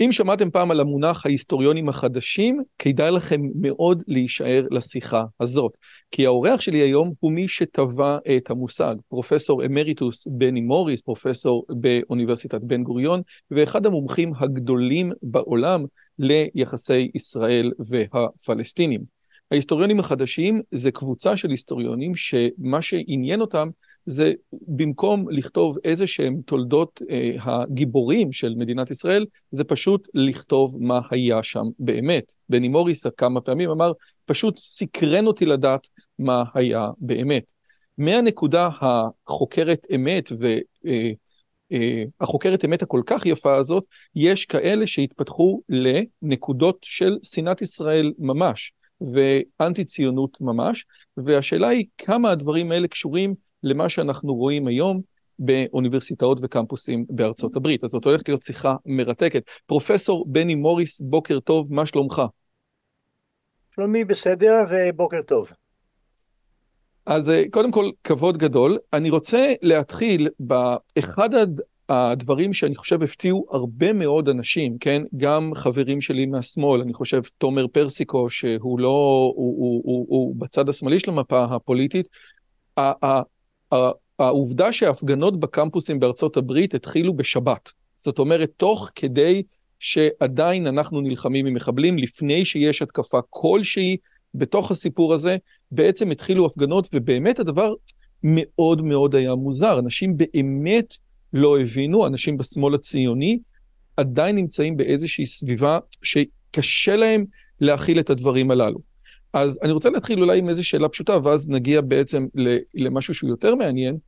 אם שמעתם פעם על המונח ההיסטוריונים החדשים, כדאי לכם מאוד להישאר לשיחה הזאת. כי האורח שלי היום הוא מי שטבע את המושג, פרופסור אמריטוס בני מוריס, פרופסור באוניברסיטת בן גוריון, ואחד המומחים הגדולים בעולם ליחסי ישראל והפלסטינים. ההיסטוריונים החדשים זה קבוצה של היסטוריונים שמה שעניין אותם זה במקום לכתוב איזה שהם תולדות אה, הגיבורים של מדינת ישראל, זה פשוט לכתוב מה היה שם באמת. בני מוריס כמה פעמים אמר, פשוט סקרן אותי לדעת מה היה באמת. מהנקודה החוקרת אמת והחוקרת אה, אה, אמת הכל כך יפה הזאת, יש כאלה שהתפתחו לנקודות של שנאת ישראל ממש. ואנטי ציונות ממש, והשאלה היא כמה הדברים האלה קשורים למה שאנחנו רואים היום באוניברסיטאות וקמפוסים בארצות הברית. אז זאת הולכת להיות שיחה מרתקת. פרופסור בני מוריס, בוקר טוב, מה שלומך? שלומי בסדר ובוקר טוב. אז אה, קודם כל, כבוד גדול. אני רוצה להתחיל באחד הדברים שאני חושב הפתיעו הרבה מאוד אנשים, כן? גם חברים שלי מהשמאל, אני חושב תומר פרסיקו, שהוא לא, הוא, הוא, הוא, הוא בצד השמאלי של המפה הפוליטית, העובדה שההפגנות בקמפוסים בארצות הברית התחילו בשבת. זאת אומרת, תוך כדי שעדיין אנחנו נלחמים עם מחבלים, לפני שיש התקפה כלשהי בתוך הסיפור הזה, בעצם התחילו הפגנות, ובאמת הדבר מאוד מאוד היה מוזר. אנשים באמת לא הבינו, אנשים בשמאל הציוני עדיין נמצאים באיזושהי סביבה שקשה להם להכיל את הדברים הללו. אז אני רוצה להתחיל אולי עם איזו שאלה פשוטה, ואז נגיע בעצם למשהו שהוא יותר מעניין.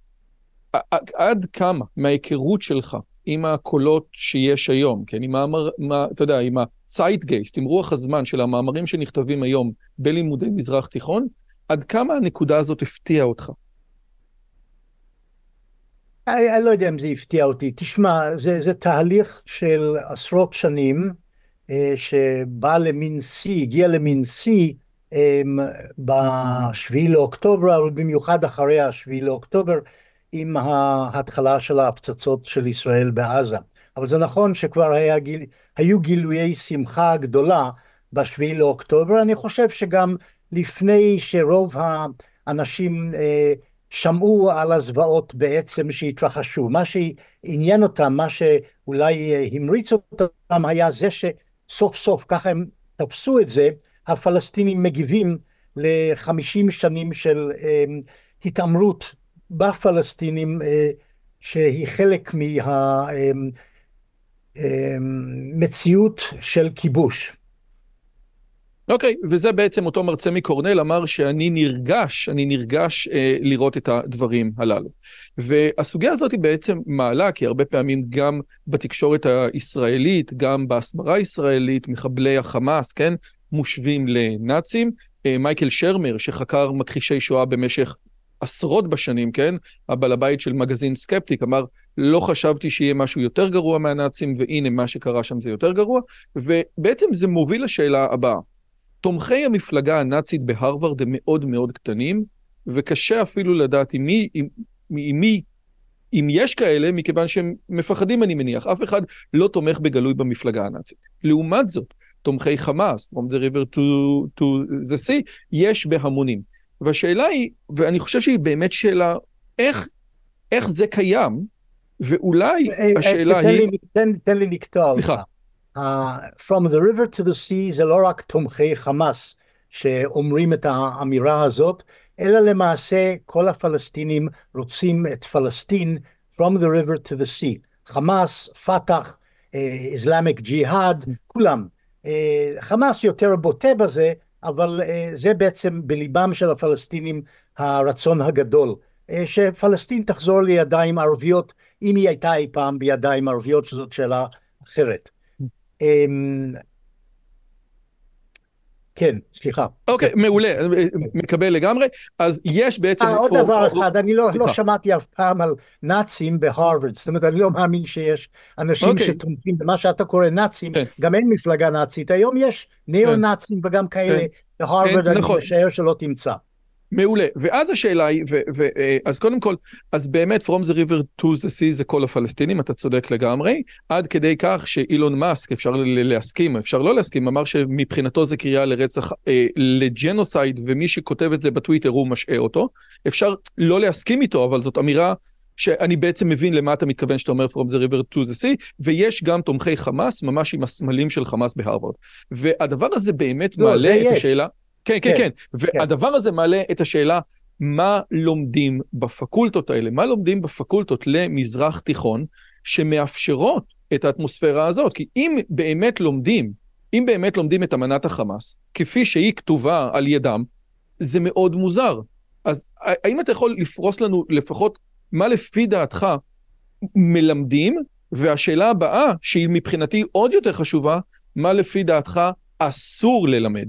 עד כמה מההיכרות שלך עם הקולות שיש היום, כן, עם המאמר, מה, אתה יודע, עם ה-Zeitgeist, עם רוח הזמן של המאמרים שנכתבים היום בלימודי מזרח תיכון, עד כמה הנקודה הזאת הפתיעה אותך? אני, לא יודע אם זה הפתיע אותי. תשמע, זה, זה תהליך של עשרות שנים אה, שבא למין שיא, הגיע למין שיא בשביעי לאוקטובר, אבל במיוחד אחרי השביעי לאוקטובר, עם ההתחלה של ההפצצות של ישראל בעזה. אבל זה נכון שכבר היה היו גילויי שמחה גדולה בשביעי לאוקטובר, אני חושב שגם לפני שרוב האנשים אה, שמעו על הזוועות בעצם שהתרחשו. מה שעניין אותם, מה שאולי אה, המריץ אותם היה זה שסוף סוף, ככה הם תפסו את זה, הפלסטינים מגיבים לחמישים שנים של אה, התעמרות בפלסטינים אה, שהיא חלק מהמציאות של כיבוש. אוקיי, okay, וזה בעצם אותו מרצה מקורנל אמר שאני נרגש, אני נרגש אה, לראות את הדברים הללו. והסוגיה הזאת היא בעצם מעלה, כי הרבה פעמים גם בתקשורת הישראלית, גם בהסברה הישראלית, מחבלי החמאס, כן, מושווים לנאצים. אה, מייקל שרמר, שחקר מכחישי שואה במשך עשרות בשנים, כן, הבעל הבית של מגזין סקפטיק, אמר, לא חשבתי שיהיה משהו יותר גרוע מהנאצים, והנה מה שקרה שם זה יותר גרוע, ובעצם זה מוביל לשאלה הבאה. תומכי המפלגה הנאצית בהרווארד הם מאוד מאוד קטנים, וקשה אפילו לדעת עם מי, עם, עם מי, אם יש כאלה, מכיוון שהם מפחדים, אני מניח. אף אחד לא תומך בגלוי במפלגה הנאצית. לעומת זאת, תומכי חמאס, from the river to, to the sea, יש בהמונים. והשאלה היא, ואני חושב שהיא באמת שאלה, איך, איך זה קיים, ואולי אה, אה, השאלה היא... תן לי לקטוע אותך. סליחה. From the river to the sea זה לא רק תומכי חמאס שאומרים את האמירה הזאת, אלא למעשה כל הפלסטינים רוצים את פלסטין From the river to the sea. חמאס, פת"ח, Islamic Jihad, כולם. חמאס יותר בוטה בזה, אבל זה בעצם בליבם של הפלסטינים הרצון הגדול. שפלסטין תחזור לידיים ערביות, אם היא הייתה אי פעם בידיים ערביות, שזאת שאלה אחרת. כן, סליחה. אוקיי, מעולה, מקבל לגמרי. אז יש בעצם... אה, עוד דבר אחד, אני לא, לא שמעתי אף פעם על נאצים בהרווארד, זאת אומרת, אני לא מאמין שיש אנשים אוקיי. שתומכים במה שאתה קורא נאצים, כן. גם אין מפלגה נאצית, היום יש ניאו-נאצים כן. וגם כאלה כן. בהרווארד, אני נכון. משער שלא תמצא. מעולה, ואז השאלה היא, ו, ו, אה, אז קודם כל, אז באמת From the River to the Sea זה כל הפלסטינים, אתה צודק לגמרי, עד כדי כך שאילון מאסק, אפשר להסכים, אפשר לא להסכים, אמר שמבחינתו זה קריאה לרצח, אה, לג'נוסייד, ומי שכותב את זה בטוויטר הוא משעה אותו, אפשר לא להסכים איתו, אבל זאת אמירה שאני בעצם מבין למה אתה מתכוון שאתה אומר From the River to the Sea, ויש גם תומכי חמאס, ממש עם הסמלים של חמאס בהרווארד. והדבר הזה באמת לא, מעלה את יש. השאלה... כן, כן, כן. כן. והדבר הזה מעלה את השאלה, מה לומדים בפקולטות האלה? מה לומדים בפקולטות למזרח תיכון שמאפשרות את האטמוספירה הזאת? כי אם באמת לומדים, אם באמת לומדים את אמנת החמאס, כפי שהיא כתובה על ידם, זה מאוד מוזר. אז האם אתה יכול לפרוס לנו לפחות מה לפי דעתך מלמדים? והשאלה הבאה, שהיא מבחינתי עוד יותר חשובה, מה לפי דעתך אסור ללמד?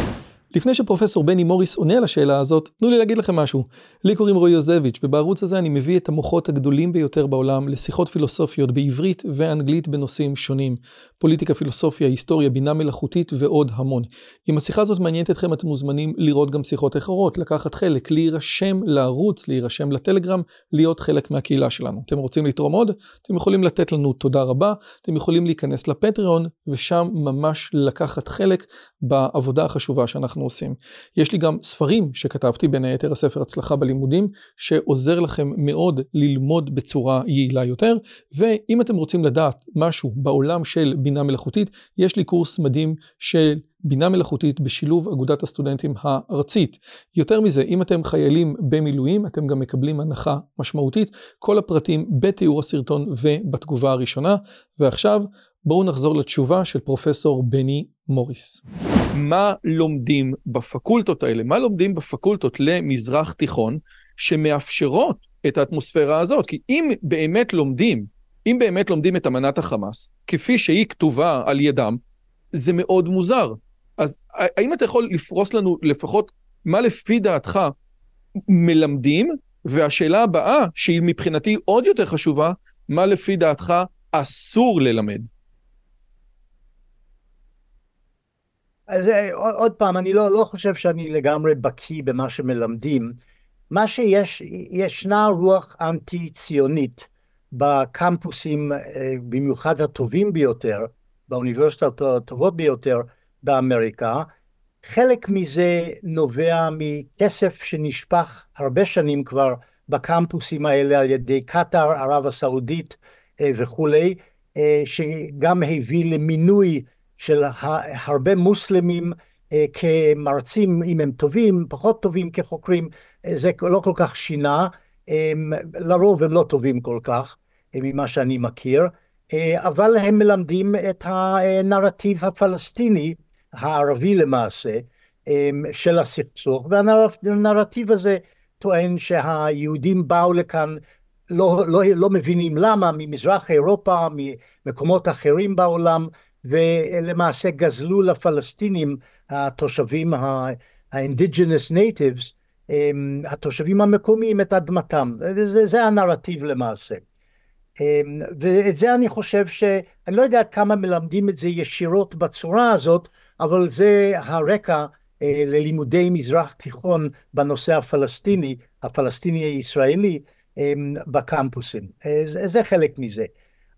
לפני שפרופסור בני מוריס עונה על השאלה הזאת, תנו לי להגיד לכם משהו. לי קוראים רועי יוזביץ', ובערוץ הזה אני מביא את המוחות הגדולים ביותר בעולם לשיחות פילוסופיות בעברית ואנגלית בנושאים שונים. פוליטיקה, פילוסופיה, היסטוריה, בינה מלאכותית ועוד המון. אם השיחה הזאת מעניינת אתכם, אתם מוזמנים לראות גם שיחות אחרות, לקחת חלק, להירשם לערוץ, להירשם לטלגרם, להיות חלק מהקהילה שלנו. אתם רוצים לתרום עוד? אתם יכולים לתת לנו תודה רבה, אתם יכולים להיכנס לפטריון, ושם ממש לקחת חלק בעבודה החשובה שאנחנו עושים. יש לי גם ספרים שכתבתי, בין היתר הספר הצלחה בלימודים, שעוזר לכם מאוד ללמוד בצורה יעילה יותר, ואם אתם רוצים לדעת משהו בעולם של בינה מלאכותית, יש לי קורס מדהים של בינה מלאכותית בשילוב אגודת הסטודנטים הארצית. יותר מזה, אם אתם חיילים במילואים, אתם גם מקבלים הנחה משמעותית. כל הפרטים בתיאור הסרטון ובתגובה הראשונה. ועכשיו, בואו נחזור לתשובה של פרופסור בני מוריס. מה לומדים בפקולטות האלה? מה לומדים בפקולטות למזרח תיכון שמאפשרות את האטמוספירה הזאת? כי אם באמת לומדים אם באמת לומדים את אמנת החמאס, כפי שהיא כתובה על ידם, זה מאוד מוזר. אז האם אתה יכול לפרוס לנו לפחות מה לפי דעתך מלמדים, והשאלה הבאה, שהיא מבחינתי עוד יותר חשובה, מה לפי דעתך אסור ללמד? אז אה, עוד פעם, אני לא, לא חושב שאני לגמרי בקיא במה שמלמדים. מה שיש, ישנה רוח אנטי-ציונית בקמפוסים, אה, במיוחד הטובים ביותר, באוניברסיטאות הטובות ביותר באמריקה, חלק מזה נובע מכסף שנשפך הרבה שנים כבר בקמפוסים האלה על ידי קטאר, ערב הסעודית אה, וכולי, שגם הביא למינוי של הרבה מוסלמים כמרצים, אם הם טובים, פחות טובים כחוקרים, זה לא כל כך שינה, לרוב הם לא טובים כל כך, ממה שאני מכיר, אה, אבל הם מלמדים את הנרטיב הפלסטיני, הערבי למעשה, אה, של הסכסוך, והנרטיב הזה טוען שהיהודים באו לכאן לא, לא, לא מבינים למה, ממזרח אירופה, ממקומות אחרים בעולם, ולמעשה גזלו לפלסטינים, התושבים ה-indigenous natives, התושבים המקומיים את אדמתם. זה, זה הנרטיב למעשה. ואת זה אני חושב ש... אני לא יודע כמה מלמדים את זה ישירות בצורה הזאת, אבל זה הרקע אה, ללימודי מזרח תיכון בנושא הפלסטיני, הפלסטיני הישראלי, בקמפוסים. אה, זה חלק מזה.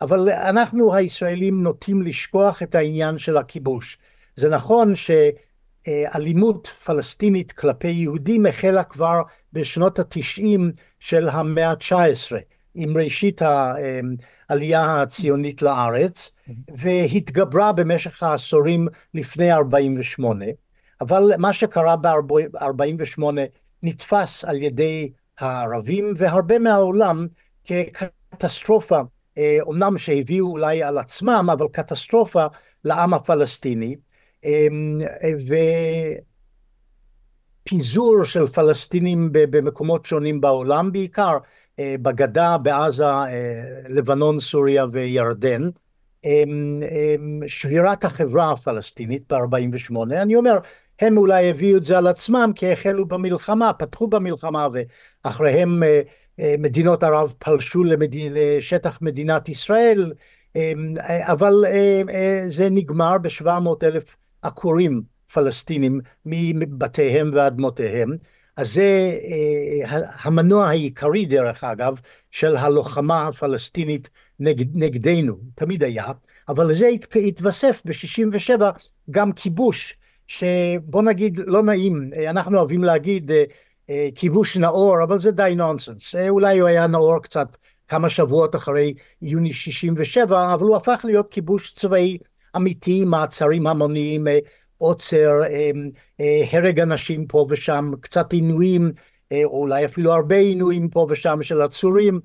אבל אנחנו הישראלים נוטים לשכוח את העניין של הכיבוש. זה נכון שאלימות פלסטינית כלפי יהודים החלה כבר בשנות התשעים של המאה ה-19. עם ראשית העלייה הציונית לארץ והתגברה במשך העשורים לפני 48 אבל מה שקרה ב-48 נתפס על ידי הערבים והרבה מהעולם כקטסטרופה אומנם שהביאו אולי על עצמם, אבל קטסטרופה לעם הפלסטיני. ופיזור של פלסטינים במקומות שונים בעולם, בעיקר בגדה, בעזה, לבנון, סוריה וירדן. שבירת החברה הפלסטינית ב-48, אני אומר, הם אולי הביאו את זה על עצמם כי החלו במלחמה, פתחו במלחמה ואחריהם מדינות ערב פלשו למד... לשטח מדינת ישראל, אבל זה נגמר ב-700 אלף עקורים פלסטינים מבתיהם ואדמותיהם. אז זה המנוע העיקרי דרך אגב של הלוחמה הפלסטינית נגד, נגדנו, תמיד היה, אבל לזה התווסף ב-67 גם כיבוש, שבוא נגיד לא נעים, אנחנו אוהבים להגיד כיבוש נאור, אבל זה די נונסנס, אולי הוא היה נאור קצת כמה שבועות אחרי יוני 67, אבל הוא הפך להיות כיבוש צבאי אמיתי, מעצרים המוניים, עוצר, הרג אנשים פה ושם, קצת עינויים, אולי אפילו הרבה עינויים פה ושם של עצורים,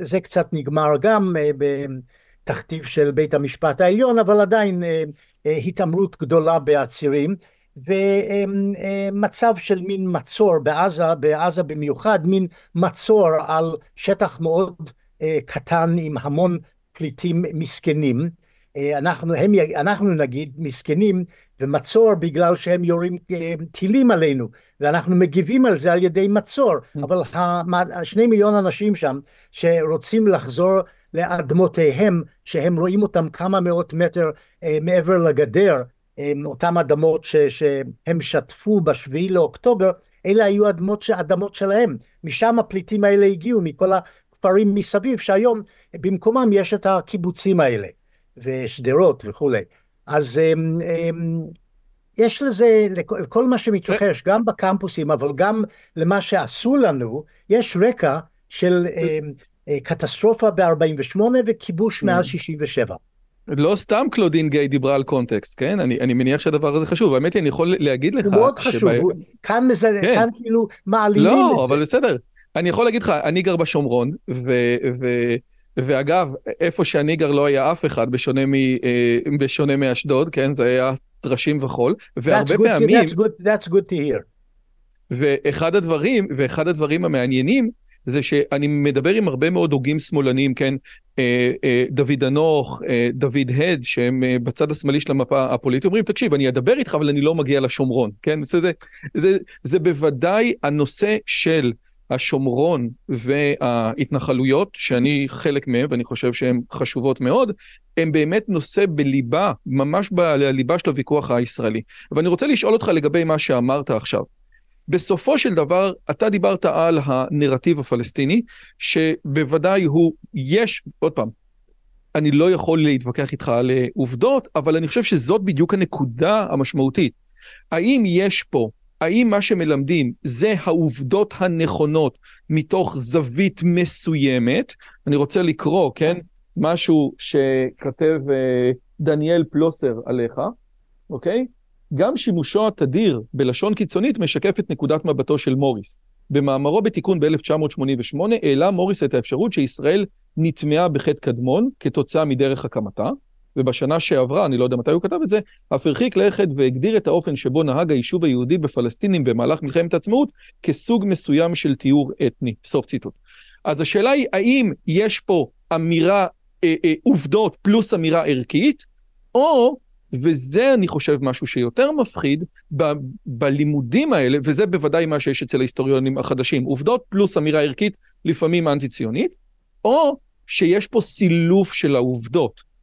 זה קצת נגמר גם בתכתיב של בית המשפט העליון, אבל עדיין התעמרות גדולה בעצירים, ומצב של מין מצור בעזה, בעזה במיוחד, מין מצור על שטח מאוד קטן עם המון פליטים מסכנים. אנחנו, הם, אנחנו נגיד מסכנים ומצור בגלל שהם יורים טילים עלינו ואנחנו מגיבים על זה על ידי מצור אבל השני מיליון אנשים שם שרוצים לחזור לאדמותיהם שהם רואים אותם כמה מאות מטר מעבר לגדר אותם אדמות ש, שהם שטפו בשביעי לאוקטובר אלה היו אדמות, אדמות שלהם משם הפליטים האלה הגיעו מכל הכפרים מסביב שהיום במקומם יש את הקיבוצים האלה ושדרות וכולי. אז um, um, יש לזה, לכל מה שמתרחש, גם בקמפוסים, אבל גם למה שעשו לנו, יש רקע של um, קטסטרופה ב-48 וכיבוש מאז 67. לא סתם קלודין גיי דיברה על קונטקסט, כן? אני, אני מניח שהדבר הזה חשוב. האמת היא, אני יכול להגיד לך... הוא מאוד חשוב, שבא... הוא, כאן, מזה, כן. כאן כאילו מעלימים לא, את זה. לא, אבל בסדר. אני יכול להגיד לך, אני גר בשומרון, ו... ו... ואגב, איפה שאני גר לא היה אף אחד, בשונה, מ, אה, בשונה מאשדוד, כן? זה היה טרשים וחול, והרבה that's good, פעמים... That's good, that's good to hear. ואחד הדברים, ואחד הדברים המעניינים, זה שאני מדבר עם הרבה מאוד הוגים שמאלנים, כן? אה, אה, דוד אנוך, אה, דוד הד, שהם בצד השמאלי של המפה הפוליטית, אומרים, תקשיב, אני אדבר איתך, אבל אני לא מגיע לשומרון, כן? זה, זה, זה, זה בוודאי הנושא של... השומרון וההתנחלויות, שאני חלק מהם ואני חושב שהן חשובות מאוד, הם באמת נושא בליבה, ממש בליבה של הוויכוח הישראלי. ואני רוצה לשאול אותך לגבי מה שאמרת עכשיו. בסופו של דבר, אתה דיברת על הנרטיב הפלסטיני, שבוודאי הוא, יש, עוד פעם, אני לא יכול להתווכח איתך על עובדות, אבל אני חושב שזאת בדיוק הנקודה המשמעותית. האם יש פה האם מה שמלמדים זה העובדות הנכונות מתוך זווית מסוימת? אני רוצה לקרוא, כן? משהו שכתב uh, דניאל פלוסר עליך, אוקיי? גם שימושו התדיר בלשון קיצונית משקף את נקודת מבטו של מוריס. במאמרו בתיקון ב-1988 העלה מוריס את האפשרות שישראל נטמעה בחטא קדמון כתוצאה מדרך הקמתה, ובשנה שעברה, אני לא יודע מתי הוא כתב את זה, אף הרחיק לכת והגדיר את האופן שבו נהג היישוב היהודי בפלסטינים במהלך מלחמת העצמאות כסוג מסוים של טיהור אתני. סוף ציטוט. אז השאלה היא, האם יש פה אמירה, אה, אה, עובדות פלוס אמירה ערכית, או, וזה אני חושב משהו שיותר מפחיד, ב, בלימודים האלה, וזה בוודאי מה שיש אצל ההיסטוריונים החדשים, עובדות פלוס אמירה ערכית, לפעמים אנטי-ציונית, או שיש פה סילוף של העובדות.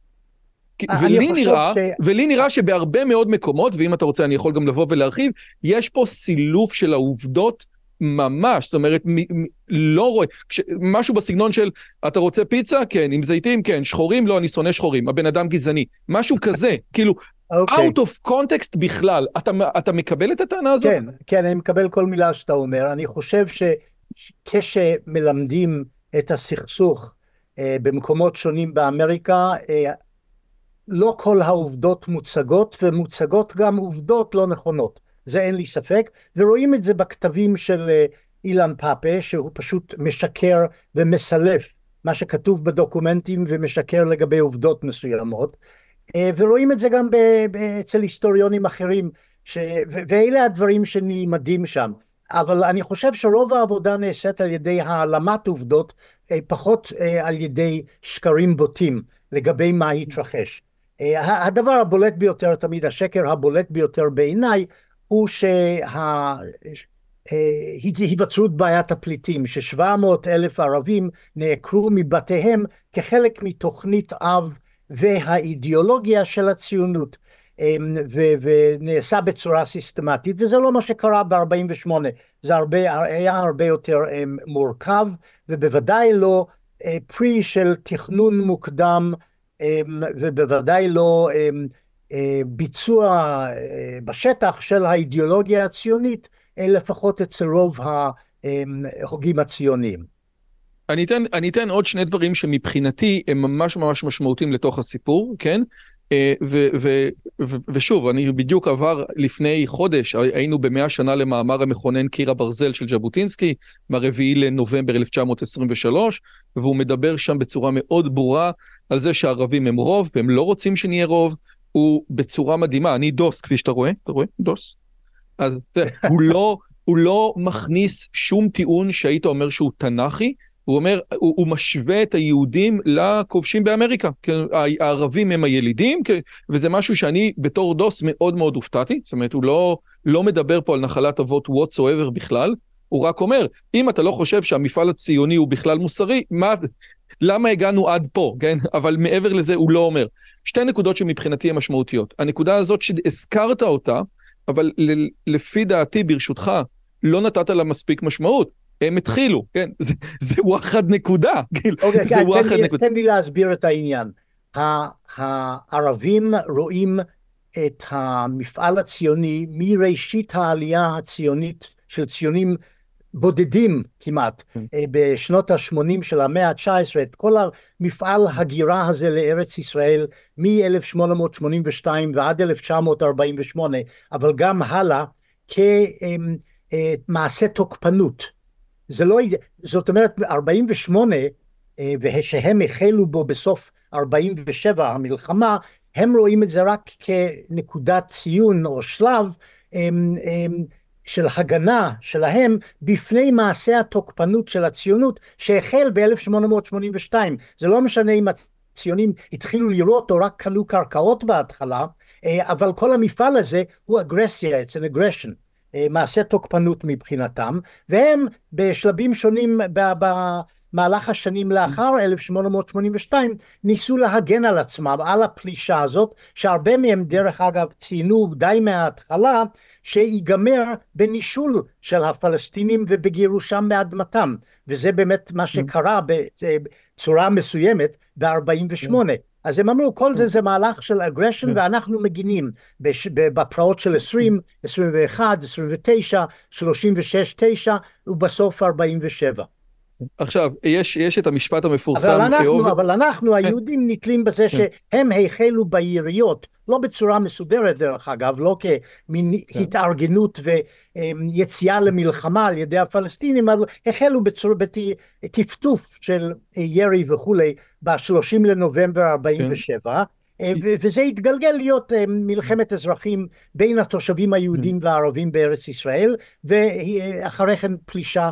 ולי נראה, ש... ולי נראה שבהרבה מאוד מקומות, ואם אתה רוצה אני יכול גם לבוא ולהרחיב, יש פה סילוף של העובדות ממש, זאת אומרת, מ- מ- לא רואה, כש- משהו בסגנון של, אתה רוצה פיצה? כן, עם זיתים? כן, שחורים? לא, אני שונא שחורים, הבן אדם גזעני, משהו כזה, כאילו, okay. אוקיי. out of context בכלל, אתה, אתה מקבל את הטענה הזאת? כן, כן, אני מקבל כל מילה שאתה אומר, אני חושב שכשמלמדים את הסכסוך אה, במקומות שונים באמריקה, אה, לא כל העובדות מוצגות, ומוצגות גם עובדות לא נכונות. זה אין לי ספק, ורואים את זה בכתבים של אה, אילן פאפה, שהוא פשוט משקר ומסלף מה שכתוב בדוקומנטים ומשקר לגבי עובדות מסוימות. אה, ורואים את זה גם אצל היסטוריונים אחרים, ש... ואלה הדברים שנלמדים שם. אבל אני חושב שרוב העבודה נעשית על ידי העלמת עובדות, אה, פחות על ידי שקרים בוטים לגבי מה התרחש. הדבר הבולט ביותר, תמיד השקר הבולט ביותר בעיניי, הוא שהיווצרות בעיית הפליטים, ששבע מאות אלף ערבים נעקרו מבתיהם כחלק מתוכנית אב והאידיאולוגיה של הציונות. אמ, ו- ונעשה בצורה סיסטמטית, וזה לא מה שקרה ב-48, זה הרבה, היה הרבה יותר אמ, מורכב, ובוודאי לא אה, פרי של תכנון מוקדם, אמ, ובוודאי לא אה, ביצוע אה, בשטח של האידיאולוגיה הציונית, לפחות אצל רוב ההוגים הציוניים. אני אתן, אני אתן עוד שני דברים שמבחינתי הם ממש ממש משמעותיים לתוך הסיפור, כן? אה, ו, ו, ו, ושוב, אני בדיוק עבר לפני חודש, היינו במאה שנה למאמר המכונן קיר הברזל של ז'בוטינסקי, מהרביעי לנובמבר 1923, והוא מדבר שם בצורה מאוד ברורה על זה שהערבים הם רוב, והם לא רוצים שנהיה רוב, הוא בצורה מדהימה, אני דוס, כפי שאתה רואה, אתה רואה? דוס. אז הוא לא, הוא לא מכניס שום טיעון שהיית אומר שהוא תנ"כי, הוא אומר, הוא, הוא משווה את היהודים לכובשים באמריקה. כן, הערבים הם הילידים, כן, וזה משהו שאני בתור דוס מאוד מאוד הופתעתי. זאת אומרת, הוא לא, לא מדבר פה על נחלת אבות whatsoever בכלל, הוא רק אומר, אם אתה לא חושב שהמפעל הציוני הוא בכלל מוסרי, מה, למה הגענו עד פה, כן? אבל מעבר לזה הוא לא אומר. שתי נקודות שמבחינתי הן משמעותיות. הנקודה הזאת שהזכרת אותה, אבל לפי דעתי, ברשותך, לא נתת לה מספיק משמעות. הם התחילו, כן? זה, זה וואחד נקודה. אוקיי, זה וואחד נקודה. תן לי להסביר את העניין. הערבים רואים את המפעל הציוני מראשית העלייה הציונית של ציונים בודדים כמעט כן. אה, בשנות ה-80 של המאה ה-19, את כל המפעל הגירה הזה לארץ ישראל מ-1882 ועד 1948, אבל גם הלאה כמעשה תוקפנות. זה לא, זאת אומרת 48 אה, ושהם החלו בו בסוף 47 המלחמה, הם רואים את זה רק כנקודת ציון או שלב של הגנה שלהם בפני מעשה התוקפנות של הציונות שהחל ב-1882. זה לא משנה אם הציונים התחילו לראות או רק קנו קרקעות בהתחלה, אה, אבל כל המפעל הזה הוא אגרסיה, it's an aggression. אה, מעשה תוקפנות מבחינתם, והם בשלבים שונים במהלך השנים לאחר 1882 ניסו להגן על עצמם, על הפלישה הזאת, שהרבה מהם דרך אגב ציינו די מההתחלה שיגמר בנישול של הפלסטינים ובגירושם מאדמתם, וזה באמת מה שקרה בצורה מסוימת ב-48. אז הם אמרו כל זה זה מהלך של אגרשן. ואנחנו מגינים בפרעות של 20, 21, 29, 36, 9 ובסוף 47. עכשיו, יש, יש את המשפט המפורסם. אבל אנחנו, אוב... אבל אנחנו כן. היהודים נתלים בזה כן. שהם החלו ביריות, לא בצורה מסודרת דרך אגב, לא כמין כן. התארגנות ויציאה למלחמה על ידי הפלסטינים, אבל החלו בצורה, בטפטוף של ירי וכולי ב-30 לנובמבר 47. כן. אה, וזה התגלגל להיות אה, מלחמת אזרחים בין התושבים היהודים והערבים בארץ ישראל ואחרי כן פלישה אה,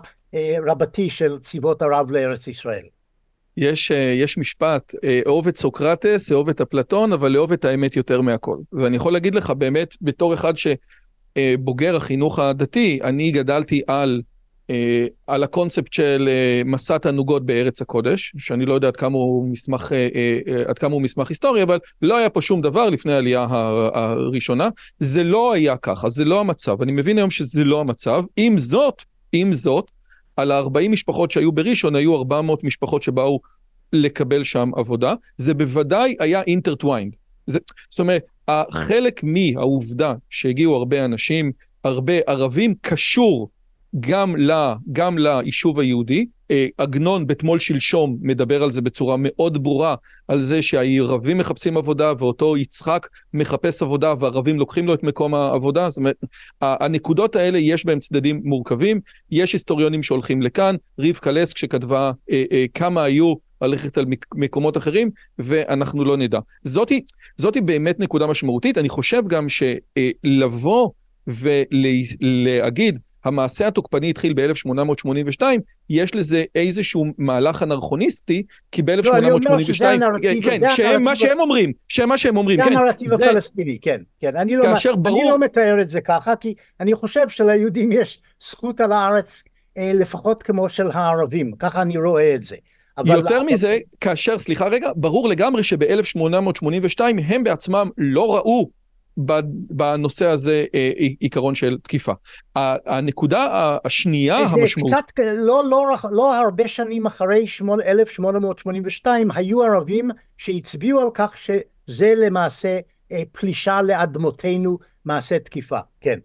רבתי של צבאות ערב לארץ ישראל. יש, אה, יש משפט, אה, אהוב את סוקרטס, אהוב את אפלטון, אבל לאהוב את האמת יותר מהכל. ואני יכול להגיד לך באמת, בתור אחד שבוגר החינוך הדתי, אני גדלתי על, על הקונספט של מסע תענוגות בארץ הקודש, שאני לא יודע עד כמה הוא מסמך, עד כמה הוא מסמך היסטורי, אבל לא היה פה שום דבר לפני העלייה הראשונה. זה לא היה ככה, זה לא המצב. אני מבין היום שזה לא המצב. עם זאת, עם זאת, על ה-40 משפחות שהיו בראשון, היו 400 משפחות שבאו לקבל שם עבודה. זה בוודאי היה intertwined. זאת אומרת, החלק מהעובדה שהגיעו הרבה אנשים, הרבה ערבים, קשור גם, לה, גם ליישוב היהודי. אה, עגנון בתמול שלשום מדבר על זה בצורה מאוד ברורה, על זה שהערבים מחפשים עבודה ואותו יצחק מחפש עבודה והערבים לוקחים לו את מקום העבודה. זאת אומרת, הנקודות האלה יש בהם צדדים מורכבים, יש היסטוריונים שהולכים לכאן, רבקה לסק שכתבה אה, אה, כמה היו ללכת על מקומות אחרים, ואנחנו לא נדע. זאתי, זאתי באמת נקודה משמעותית. אני חושב גם שלבוא ולהגיד, המעשה התוקפני התחיל ב-1882, יש לזה איזשהו מהלך אנרכוניסטי, כי ב-1882, לא, כן, שהם מה שהם אומרים, שהם מה שהם אומרים, כן. זה הנרטיב הפלסטיני, כן, כן. אני לא, כאשר ברור... אני לא מתאר את זה ככה, כי אני חושב שליהודים יש זכות על הארץ אה, לפחות כמו של הערבים, ככה אני רואה את זה. אבל... יותר מזה, כאשר, סליחה רגע, ברור לגמרי שב-1882 הם בעצמם לא ראו בנושא הזה אה, עיקרון של תקיפה. הנקודה השנייה המשמעות... זה קצת, לא, לא, לא הרבה שנים אחרי 1882 היו ערבים שהצביעו על כך שזה למעשה אה, פלישה לאדמותינו, מעשה תקיפה, כן.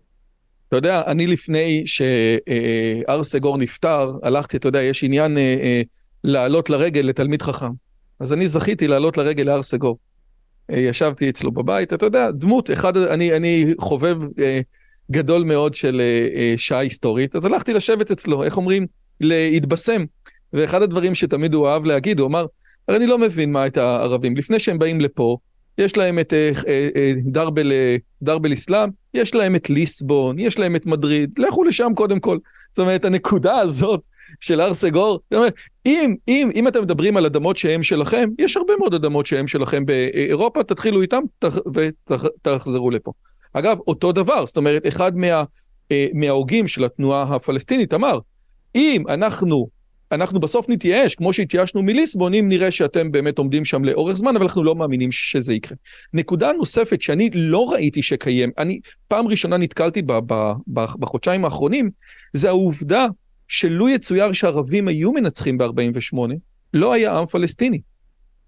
אתה יודע, אני לפני שהר סגור נפטר, הלכתי, אתה יודע, יש עניין לעלות לרגל לתלמיד חכם. אז אני זכיתי לעלות לרגל להר סגור. ישבתי אצלו בבית, אתה יודע, דמות, אחד, אני, אני חובב אה, גדול מאוד של אה, אה, שעה היסטורית, אז הלכתי לשבת אצלו, איך אומרים? להתבשם. ואחד הדברים שתמיד הוא אהב להגיד, הוא אמר, הרי אני לא מבין מה את הערבים, לפני שהם באים לפה, יש להם את אה, אה, אה, דרבל, דרבל אסלאם, יש להם את ליסבון, יש להם את מדריד, לכו לשם קודם כל. זאת אומרת, הנקודה הזאת של הר סגור, אם, אם, אם אתם מדברים על אדמות שהן שלכם, יש הרבה מאוד אדמות שהן שלכם באירופה, תתחילו איתם ותחזרו לפה. אגב, אותו דבר, זאת אומרת, אחד מה, מההוגים של התנועה הפלסטינית אמר, אם אנחנו אנחנו בסוף נתייאש, כמו שהתייאשנו מליסבון, אם נראה שאתם באמת עומדים שם לאורך זמן, אבל אנחנו לא מאמינים שזה יקרה. נקודה נוספת שאני לא ראיתי שקיים, אני פעם ראשונה נתקלתי בה בחודשיים האחרונים, זה העובדה שלו יצויר שערבים היו מנצחים ב-48, לא היה עם פלסטיני.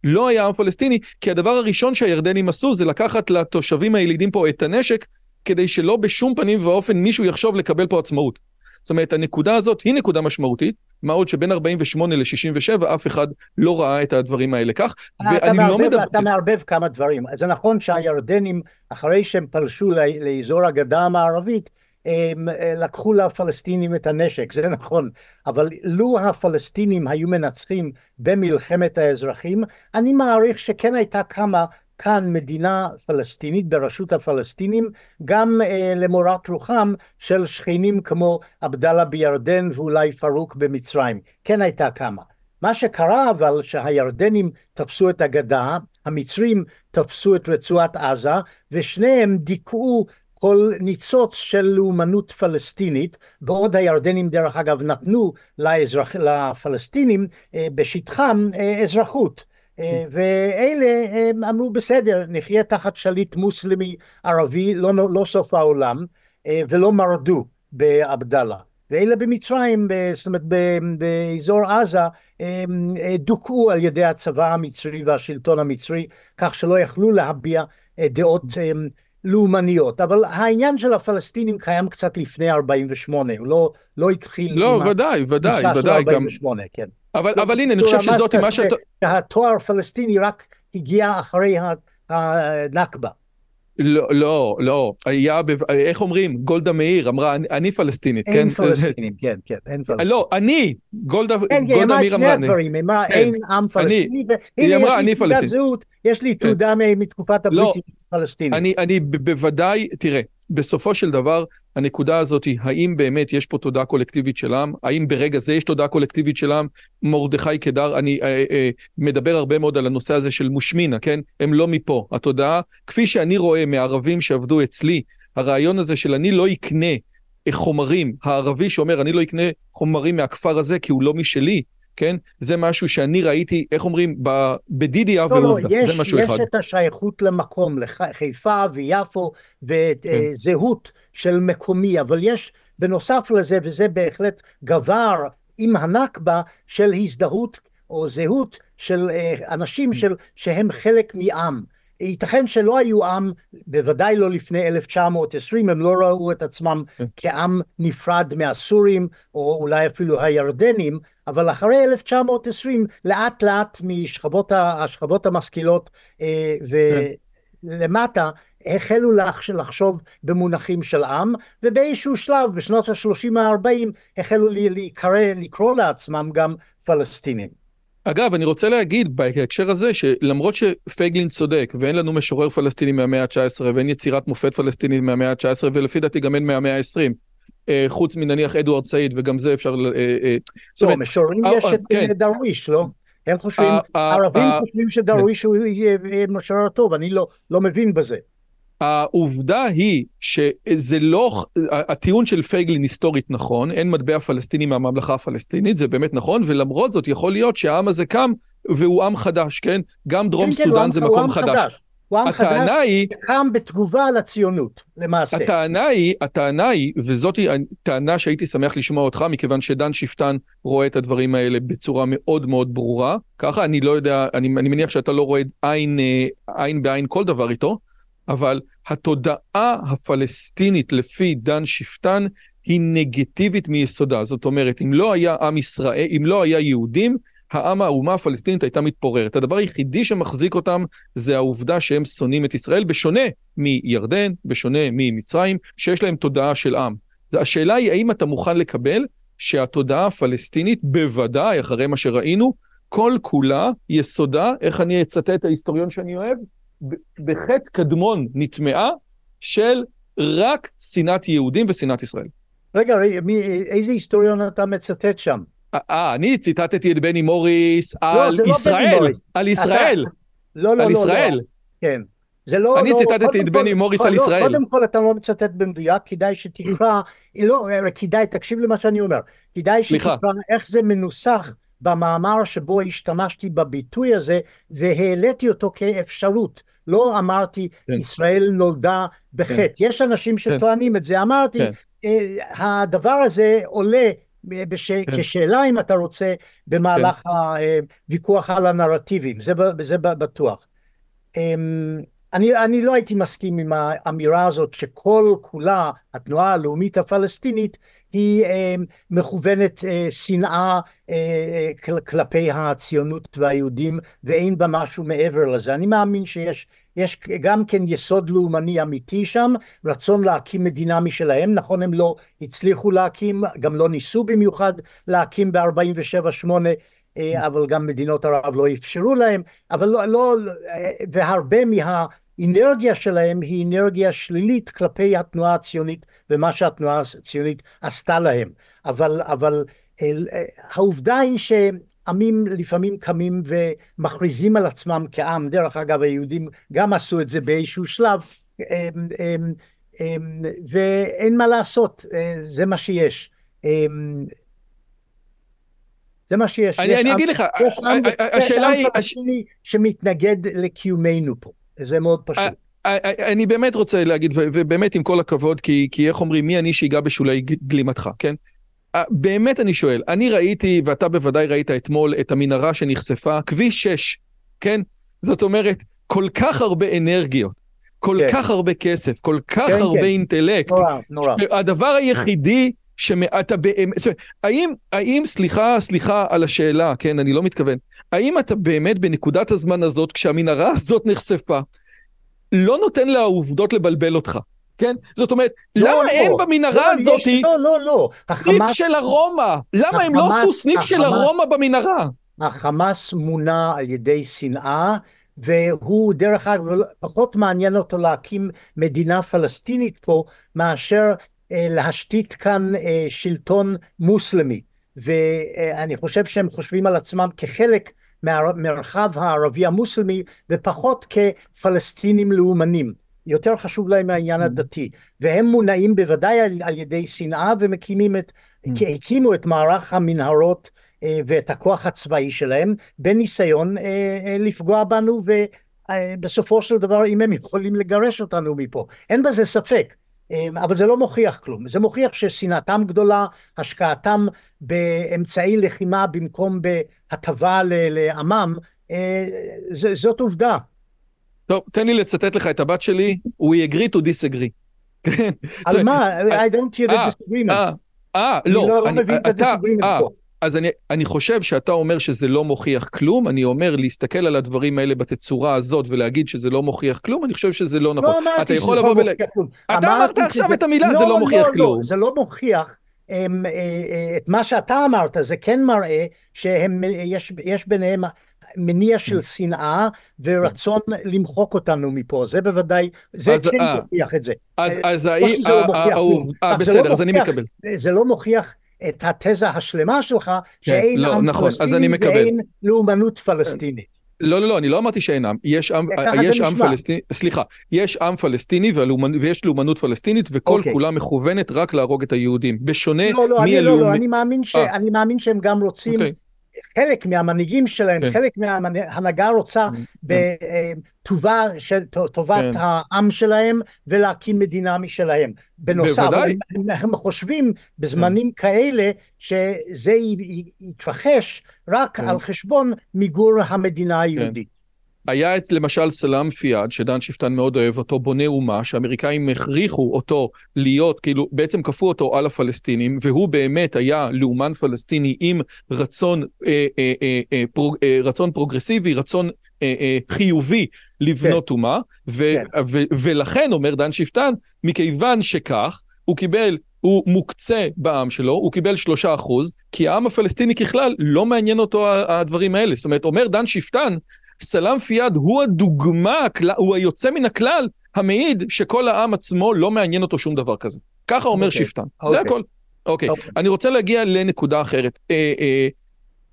לא היה עם פלסטיני, כי הדבר הראשון שהירדנים עשו זה לקחת לתושבים הילידים פה את הנשק, כדי שלא בשום פנים ואופן מישהו יחשוב לקבל פה עצמאות. זאת אומרת, הנקודה הזאת היא נקודה משמעותית, מה עוד שבין 48 ל-67 אף אחד לא ראה את הדברים האלה כך, ואני לא מדבר... אתה מערבב כמה דברים. זה נכון שהירדנים, אחרי שהם פלשו לאזור הגדה המערבית, לקחו לפלסטינים את הנשק, זה נכון, אבל לו הפלסטינים היו מנצחים במלחמת האזרחים, אני מעריך שכן הייתה קמה כאן מדינה פלסטינית ברשות הפלסטינים גם אה, למורת רוחם של שכנים כמו עבדאללה בירדן ואולי פרוק במצרים כן הייתה קמה. מה שקרה אבל שהירדנים תפסו את הגדה המצרים תפסו את רצועת עזה ושניהם דיכאו כל ניצוץ של לאומנות פלסטינית, בעוד הירדנים דרך אגב נתנו לאזרח, לפלסטינים אה, בשטחם אה, אזרחות. אה, ואלה אמרו בסדר נחיה תחת שליט מוסלמי ערבי לא, לא סוף העולם ולא מרדו בעבדאללה ואלה במצרים זאת אומרת באזור עזה דוכאו על ידי הצבא המצרי והשלטון המצרי כך שלא יכלו להביע דעות לאומניות אבל העניין של הפלסטינים קיים קצת לפני 48 הוא לא, לא התחיל לא ודאי ודאי ודאי גם 48, כן. אבל, אבל הנה, אני חושב שזאת מה שאתה... שהתואר פלסטיני רק הגיע אחרי הנכבה. לא, לא, לא, היה, איך אומרים, גולדה מאיר אמרה, אני פלסטינית, אין כן? פלסטינים, כן, כן, אין פלסטינים. לא, אני, גולדה, כן, גולדה מאיר אמרה, כן, היא אמרה שני הדברים, היא אמרה, אין עם פלסטיני, והנה יש לי תעודת זהות, יש לי כן. תעודה מתקופת לא, הבריטים פלסטינית. אני בוודאי, תראה, בסופו של דבר, הנקודה הזאת היא, האם באמת יש פה תודעה קולקטיבית של עם? האם ברגע זה יש תודעה קולקטיבית של עם? מרדכי קדר, אני אה, אה, מדבר הרבה מאוד על הנושא הזה של מושמינה, כן? הם לא מפה. התודעה, כפי שאני רואה מערבים שעבדו אצלי, הרעיון הזה של אני לא אקנה חומרים, הערבי שאומר אני לא אקנה חומרים מהכפר הזה כי הוא לא משלי, כן? זה משהו שאני ראיתי, איך אומרים, בדידי אב ועובדה, לא, זה משהו יש אחד. יש את השייכות למקום, לחיפה ויפו, וזהות כן. של מקומי, אבל יש בנוסף לזה, וזה בהחלט גבר עם הנכבה של הזדהות או זהות של אה, אנשים של, שהם חלק מעם. ייתכן שלא היו עם, בוודאי לא לפני 1920, הם לא ראו את עצמם כן. כעם נפרד מהסורים, או אולי אפילו הירדנים, אבל אחרי 1920, לאט לאט משכבות השכבות המשכילות אה, ולמטה, החלו לחשוב במונחים של עם, ובאיזשהו שלב, בשנות ה-30 ה-40, החלו להיקרא, לקרוא לעצמם גם פלסטינים. אגב, אני רוצה להגיד בהקשר הזה, שלמרות שפייגלין צודק, ואין לנו משורר פלסטיני מהמאה ה-19, ואין יצירת מופת פלסטינית מהמאה ה-19, ולפי דעתי גם אין מהמאה ה-20, חוץ מנניח אדוארד סעיד, וגם זה אפשר... לא, משוררים יש את כן. דרוויש, לא? הם חושבים, ערבים חושבים שדרוויש הוא משורר טוב, אני לא, לא מבין בזה. העובדה היא שזה לא, הטיעון של פייגלין היסטורית נכון, אין מטבע פלסטיני מהממלכה הפלסטינית, זה באמת נכון, ולמרות זאת יכול להיות שהעם הזה קם והוא עם חדש, כן? גם דרום כן, סודאן כן, זה מקום חדש. חדש. הוא עם חדש היא, קם בתגובה לציונות, למעשה. הטענה היא, הטענה היא, וזאת טענה שהייתי שמח לשמוע אותך, מכיוון שדן שפטן רואה את הדברים האלה בצורה מאוד מאוד ברורה. ככה, אני לא יודע, אני, אני מניח שאתה לא רואה עין, אה, עין בעין כל דבר איתו. אבל התודעה הפלסטינית לפי דן שפטן היא נגטיבית מיסודה. זאת אומרת, אם לא היה עם ישראל, אם לא היה יהודים, העם, האומה הפלסטינית הייתה מתפוררת. הדבר היחידי שמחזיק אותם זה העובדה שהם שונאים את ישראל, בשונה מירדן, בשונה ממצרים, שיש להם תודעה של עם. השאלה היא, האם אתה מוכן לקבל שהתודעה הפלסטינית, בוודאי, אחרי מה שראינו, כל כולה יסודה, איך אני אצטט את ההיסטוריון שאני אוהב? בחטא קדמון נטמעה של רק שנאת יהודים ושנאת ישראל. רגע, מי, איזה היסטוריון אתה מצטט שם? אה, אני ציטטתי את בני מוריס לא, על לא ישראל, על ישראל. אתה... לא, לא, על לא, ישראל. לא. כן. זה לא... אני לא, ציטטתי את בני מוריס על לא, ישראל. קודם כל אתה לא מצטט במדויק, כדאי שתקרא, לא, כדאי, תקשיב למה שאני אומר. כדאי שתקרא איך זה מנוסח במאמר שבו השתמשתי בביטוי הזה והעליתי אותו כאפשרות. לא אמרתי כן. ישראל נולדה בחטא. כן. יש אנשים כן. שטוענים כן. את זה. אמרתי, כן. אה, הדבר הזה עולה בש... כן. כשאלה אם אתה רוצה במהלך כן. הוויכוח על הנרטיבים, זה, זה בטוח. אמ, אני, אני לא הייתי מסכים עם האמירה הזאת שכל כולה התנועה הלאומית הפלסטינית היא אה, מכוונת אה, שנאה אה, כל, כלפי הציונות והיהודים ואין בה משהו מעבר לזה. אני מאמין שיש יש גם כן יסוד לאומני אמיתי שם, רצון להקים מדינה משלהם, נכון הם לא הצליחו להקים, גם לא ניסו במיוחד להקים ב-47-8 אה, אבל גם מדינות ערב לא אפשרו להם, אבל לא, לא, והרבה מהאנרגיה שלהם היא אנרגיה שלילית כלפי התנועה הציונית ומה שהתנועה הציונית עשתה להם, אבל, אבל אה, העובדה היא שעמים לפעמים קמים ומכריזים על עצמם כעם, דרך אגב היהודים גם עשו את זה באיזשהו שלב, ואין מה לעשות, אה, זה מה שיש. זה מה שיש. אני, אני אגיד לך, השאלה היא... יש עם פלסטיני שמתנגד לקיומנו פה, זה מאוד פשוט. אני באמת רוצה להגיד, ובאמת עם כל הכבוד, כי, כי איך אומרים, מי אני שיגע בשולי גלימתך, כן? באמת אני שואל, אני ראיתי, ואתה בוודאי ראית אתמול, את המנהרה שנחשפה, כביש 6, כן? זאת אומרת, כל כך הרבה אנרגיות, כל כן. כך הרבה כסף, כל כך כן, הרבה כן. אינטלקט. נורא, נורא. הדבר היחידי שאתה באמת, האם, האם, סליחה, סליחה על השאלה, כן, אני לא מתכוון, האם אתה באמת בנקודת הזמן הזאת, כשהמנהרה הזאת נחשפה, לא נותן לעובדות לבלבל אותך, כן? זאת אומרת, לא, למה לא, אין במנהרה לא, הזאת לא, לא, לא. סניף של הרומא? למה החמאס, הם לא עשו סניף החמאס, של הרומא במנהרה? החמאס מונע על ידי שנאה, והוא דרך אגב פחות מעניין אותו להקים מדינה פלסטינית פה מאשר אה, להשתית כאן אה, שלטון מוסלמי ואני חושב שהם חושבים על עצמם כחלק מהמרחב הערבי המוסלמי ופחות כפלסטינים לאומנים יותר חשוב להם העניין mm. הדתי והם מונעים בוודאי על, על ידי שנאה ומקימים את, mm. הקימו את מערך המנהרות אה, ואת הכוח הצבאי שלהם בניסיון לפגוע בנו ובסופו של דבר אם הם יכולים לגרש אותנו מפה אין בזה ספק אבל זה לא מוכיח כלום, זה מוכיח ששנאתם גדולה, השקעתם באמצעי לחימה במקום בהטבה לעמם, אה, זאת עובדה. טוב, תן לי לצטט לך את הבת שלי, we agree to disagree. על מה? I don't hear the אה, disagreement. אה, אה, לא. אני לא מבין את הדיסגרימנט פה. אז אני, אני חושב שאתה אומר שזה לא מוכיח כלום, אני אומר להסתכל על הדברים האלה בתצורה הזאת ולהגיד שזה לא מוכיח כלום, אני חושב שזה לא נכון. לא אמרתי שזה לא מוכיח כלום. אתה אמרת עכשיו את המילה, לא, זה לא מוכיח לא, כלום. לא, זה לא מוכיח אה, אה, את מה שאתה אמרת, זה כן מראה שיש ביניהם מניע של שנאה ורצון למחוק אותנו מפה, זה בוודאי, זה אז, כן אה, מוכיח את זה. אז, אז לא שזה לא מוכיח זה לא בסדר, אז אני מקבל. זה לא מוכיח את התזה השלמה שלך, שאין לא, עם נכון, פלסטיני. ואין לאומנות פלסטינית. לא, לא, לא, אני לא אמרתי שאין עם, יש עם, יש עם. פלסטיני, סליחה, יש עם פלסטיני והלאומנ- ויש לאומנות פלסטינית וכל אוקיי. כולה מכוונת רק להרוג את היהודים, בשונה לא, לא, אני, לא, מהלאומי... לא, אני מאמין, ש, אה. אני מאמין שהם גם רוצים, אוקיי. חלק מהמנהיגים שלהם, כן. חלק מההנהגה רוצה בטובה של טובת כן. העם שלהם ולהקים מדינה משלהם. בנוסף, בוודאי. הם, הם חושבים בזמנים כאלה שזה יתרחש רק כן. על חשבון מיגור המדינה היהודית. היה את למשל סלאם פיאד, שדן שיפטן מאוד אוהב אותו, בונה אומה, שהאמריקאים הכריחו אותו להיות, כאילו, בעצם כפו אותו על הפלסטינים, והוא באמת היה לאומן פלסטיני עם רצון, אה, אה, אה, אה, פרוג, אה, רצון פרוגרסיבי, רצון אה, אה, חיובי לבנות אומה, ו, כן. ו, ולכן, אומר דן שפטן, מכיוון שכך, הוא קיבל... הוא מוקצה בעם שלו, הוא קיבל שלושה אחוז, כי העם הפלסטיני ככלל לא מעניין אותו הדברים האלה. זאת אומרת, אומר דן שפטן, סלאם פיאד הוא הדוגמה, הוא היוצא מן הכלל, המעיד שכל העם עצמו לא מעניין אותו שום דבר כזה. ככה אומר אוקיי, שפטן, זה אוקיי. הכל. אוקיי, אוקיי. אני רוצה להגיע לנקודה אחרת. אה, אה,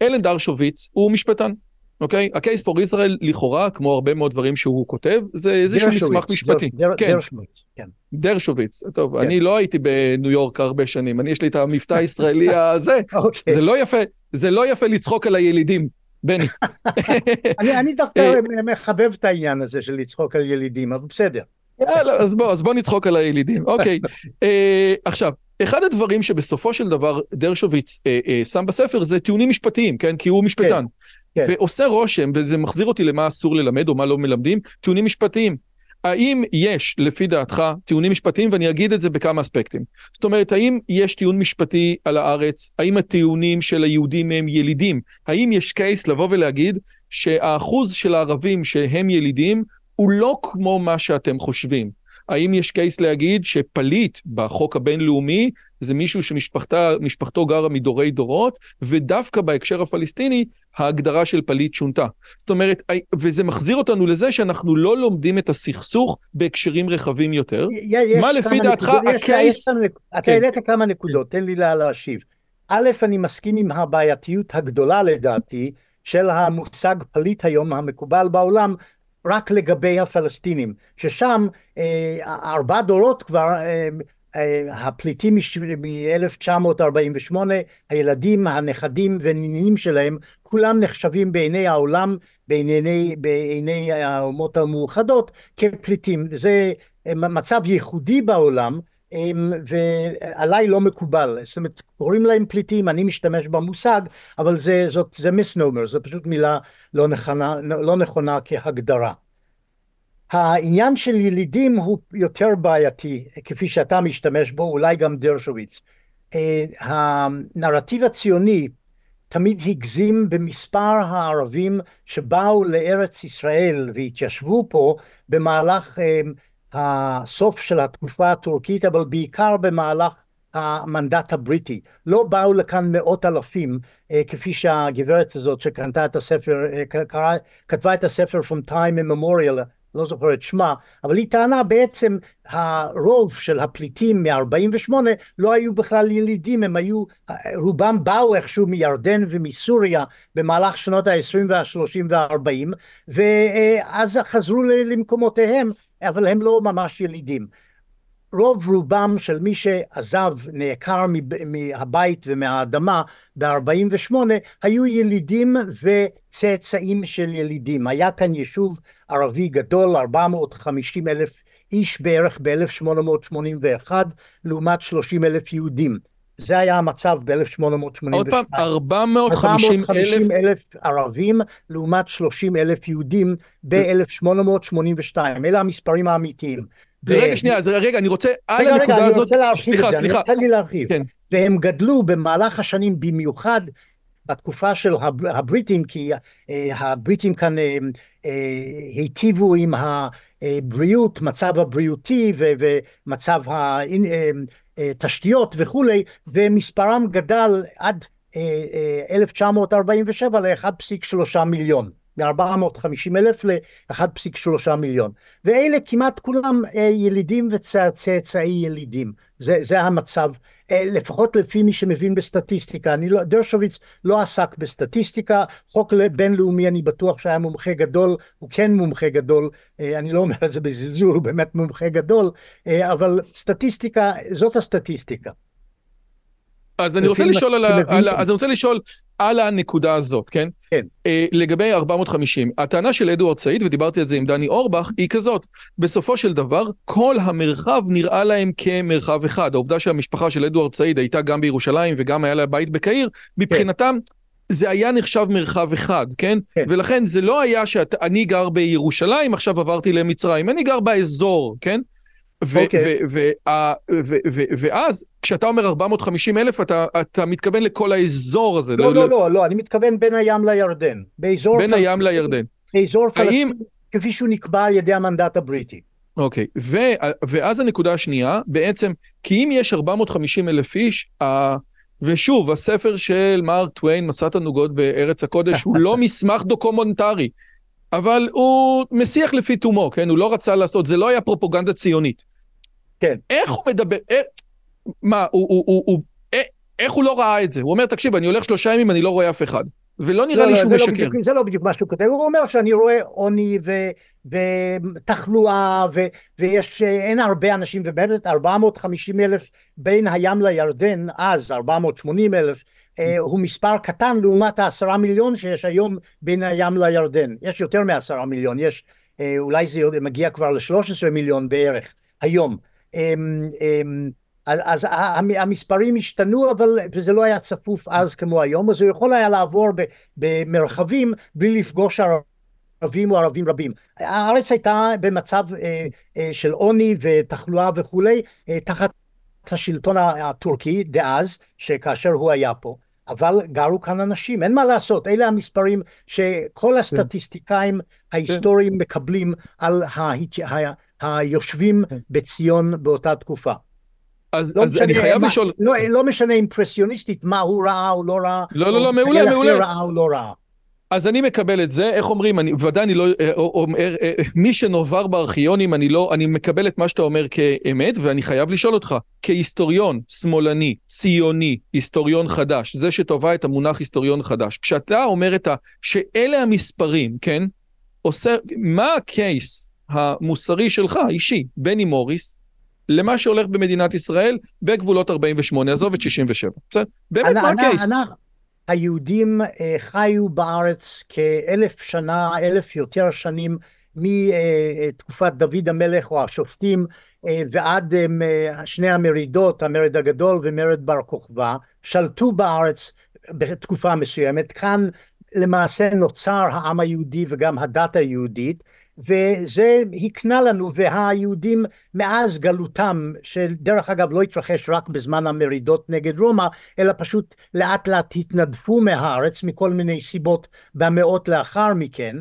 אלן דרשוביץ הוא משפטן, אוקיי? ה-case for Israel לכאורה, כמו הרבה מאוד דברים שהוא כותב, זה איזשהו מסמך משפטי. דר- כן, דרשוביץ, כן. דרשוביץ. טוב, כן. אני לא הייתי בניו יורק הרבה שנים, אני יש לי את המבטא הישראלי הזה. אוקיי. זה לא יפה, זה לא יפה לצחוק על הילידים, בני. אני, אני דווקא אה, מחבב את העניין הזה של לצחוק על ילידים, אבל בסדר. יאללה, אז בוא, אז בוא נצחוק על הילידים. אוקיי. אה, עכשיו, אחד הדברים שבסופו של דבר דרשוביץ אה, אה, שם בספר זה טיעונים משפטיים, כן? כי הוא משפטן. כן. ועושה רושם, וזה מחזיר אותי למה אסור ללמד או מה לא מלמדים, טיעונים משפטיים. האם יש, לפי דעתך, טיעונים משפטיים, ואני אגיד את זה בכמה אספקטים. זאת אומרת, האם יש טיעון משפטי על הארץ? האם הטיעונים של היהודים הם ילידים? האם יש קייס לבוא ולהגיד שהאחוז של הערבים שהם ילידים הוא לא כמו מה שאתם חושבים? האם יש case להגיד שפליט בחוק הבינלאומי זה מישהו שמשפחתו גרה מדורי דורות, ודווקא בהקשר הפלסטיני ההגדרה של פליט שונתה. זאת אומרת, וזה מחזיר אותנו לזה שאנחנו לא לומדים את הסכסוך בהקשרים רחבים יותר. יש מה לפי דעתך ה case... נק- אתה כן. העלית כמה נקודות, תן לי לה- להשיב. א', אני מסכים עם הבעייתיות הגדולה לדעתי של המושג פליט היום המקובל בעולם רק לגבי הפלסטינים, ששם אה, ארבעה דורות כבר אה, הפליטים מ-1948, הילדים, הנכדים ונינים שלהם, כולם נחשבים בעיני העולם, בעיני, בעיני האומות המאוחדות, כפליטים. זה אה, מצב ייחודי בעולם, אמ, ועליי לא מקובל, זאת אומרת קוראים להם פליטים, אני משתמש במושג, אבל זה, זאת, זה מיסנומר, זו פשוט מילה לא נכונה, לא נכונה כהגדרה. העניין של ילידים הוא יותר בעייתי, כפי שאתה משתמש בו, אולי גם דרשוביץ. אה, הנרטיב הציוני תמיד הגזים במספר הערבים שבאו לארץ ישראל והתיישבו פה במהלך אה, הסוף של התקופה הטורקית, אבל בעיקר במהלך המנדט הבריטי. לא באו לכאן מאות אלפים, אה, כפי שהגברת הזאת שקנתה את הספר, כתבה את הספר From Time Immemorial, לא זוכר את שמה, אבל היא טענה בעצם הרוב של הפליטים מ-48 לא היו בכלל ילידים, הם היו, רובם באו איכשהו מירדן ומסוריה במהלך שנות ה-20 וה-30 וה-40, ואז חזרו למקומותיהם, אבל הם לא ממש ילידים. רוב רובם של מי שעזב, נעקר מהבית ומהאדמה ב-48, היו ילידים וצאצאים של ילידים. היה כאן יישוב ערבי גדול, 450 אלף איש בערך ב-1881, לעומת 30 אלף יהודים. זה היה המצב ב-1882. עוד פעם, 450 אלף... אלף ערבים לעומת 30 אלף יהודים ב-1882. אלה המספרים האמיתיים. רגע, שנייה, אז רגע, אני רוצה, על רגע, הנקודה רגע, הזאת, אני רוצה להרחיב את זה, סליחה. תן לי להרחיב. כן. והם גדלו במהלך השנים, במיוחד בתקופה של הבריטים, כי הבריטים כאן היטיבו עם הבריאות, מצב הבריאותי ומצב התשתיות וכולי, ומספרם גדל עד 1947 ל-1.3 מיליון. מ-450 אלף ל-1.3 מיליון. ואלה כמעט כולם ילידים וצאצאי ילידים. זה, זה המצב, לפחות לפי מי שמבין בסטטיסטיקה. אני לא, דרשוביץ לא עסק בסטטיסטיקה, חוק בינלאומי אני בטוח שהיה מומחה גדול, הוא כן מומחה גדול, אני לא אומר את זה בזלזול, הוא באמת מומחה גדול, אבל סטטיסטיקה, זאת הסטטיסטיקה. אז אני רוצה לשאול על ה... אז אני רוצה לשאול על הנקודה הזאת, כן? כן. Uh, לגבי 450, הטענה של אדוארד סעיד, ודיברתי על זה עם דני אורבך, היא כזאת, בסופו של דבר, כל המרחב נראה להם כמרחב אחד. העובדה שהמשפחה של אדוארד סעיד הייתה גם בירושלים וגם היה לה בית בקהיר, מבחינתם, כן. זה היה נחשב מרחב אחד, כן? כן. ולכן זה לא היה שאני גר בירושלים, עכשיו עברתי למצרים, אני גר באזור, כן? אוקיי. ואז, כשאתה אומר 450 אלף, אתה, מתכוון לכל האזור הזה. לא, לא, לא, לא, אני מתכוון בין הים לירדן. בין הים לירדן. באזור פלסטין, כפי שהוא נקבע על ידי המנדט הבריטי. אוקיי, ואז הנקודה השנייה, בעצם, כי אם יש 450 אלף איש. ושוב, הספר של מרק טוויין, מסע תענוגות בארץ הקודש, הוא לא מסמך דוקומנטרי, אבל הוא מסיח לפי תומו, כן? הוא לא רצה לעשות, זה לא היה פרופוגנדה ציונית. כן. איך הוא מדבר, איך, מה, הוא, הוא, הוא, הוא, איך הוא לא ראה את זה? הוא אומר, תקשיב, אני הולך שלושה ימים, אני לא רואה אף אחד. ולא נראה לא, לי שהוא לא משקר. לא בדיוק, זה לא בדיוק מה שהוא כותב, הוא אומר שאני רואה עוני ותחלואה, ו, ויש, אין הרבה אנשים, ובאמת 450 אלף בין הים לירדן, אז 480 אלף, אה, הוא מספר קטן לעומת העשרה מיליון שיש היום בין הים לירדן. יש יותר מעשרה מיליון, יש, אה, אולי זה מגיע כבר ל-13 מיליון בערך היום. אמ, אמ, אז המספרים השתנו, אבל, וזה לא היה צפוף אז כמו היום, אז הוא יכול היה לעבור במרחבים בלי לפגוש ערבים או ערבים רבים. הארץ הייתה במצב אה, אה, של עוני ותחלואה וכולי, אה, תחת השלטון הטורקי דאז, שכאשר הוא היה פה. אבל גרו כאן אנשים, אין מה לעשות, אלה המספרים שכל כן. הסטטיסטיקאים ההיסטוריים מקבלים על היושבים כן. בציון באותה תקופה. אז, לא אז אני חייב מה, לשאול... לא, לא משנה אימפרסיוניסטית מה הוא ראה או לא ראה. לא, לא, לא, מעולה, מעולה. ראה או לא ראה. אז אני מקבל את זה, איך אומרים, אני, ודאי אני לא, אה, אומר, אה, אה, מי שנובר בארכיונים, אני לא, אני מקבל את מה שאתה אומר כאמת, ואני חייב לשאול אותך, כהיסטוריון שמאלני, ציוני, היסטוריון חדש, זה שטובה את המונח היסטוריון חדש, כשאתה אומר את ה... שאלה המספרים, כן? עושה, מה הקייס המוסרי שלך, האישי, בני מוריס, למה שהולך במדינת ישראל בגבולות 48, עזוב את 67, בסדר? באמת, מה הקייס? היהודים אה, חיו בארץ כאלף שנה, אלף יותר שנים מתקופת דוד המלך או השופטים אה, ועד אה, שני המרידות, המרד הגדול ומרד בר כוכבא, שלטו בארץ בתקופה מסוימת. כאן למעשה נוצר העם היהודי וגם הדת היהודית. וזה הקנה לנו, והיהודים מאז גלותם, שדרך אגב לא התרחש רק בזמן המרידות נגד רומא, אלא פשוט לאט לאט התנדפו מהארץ מכל מיני סיבות במאות לאחר מכן,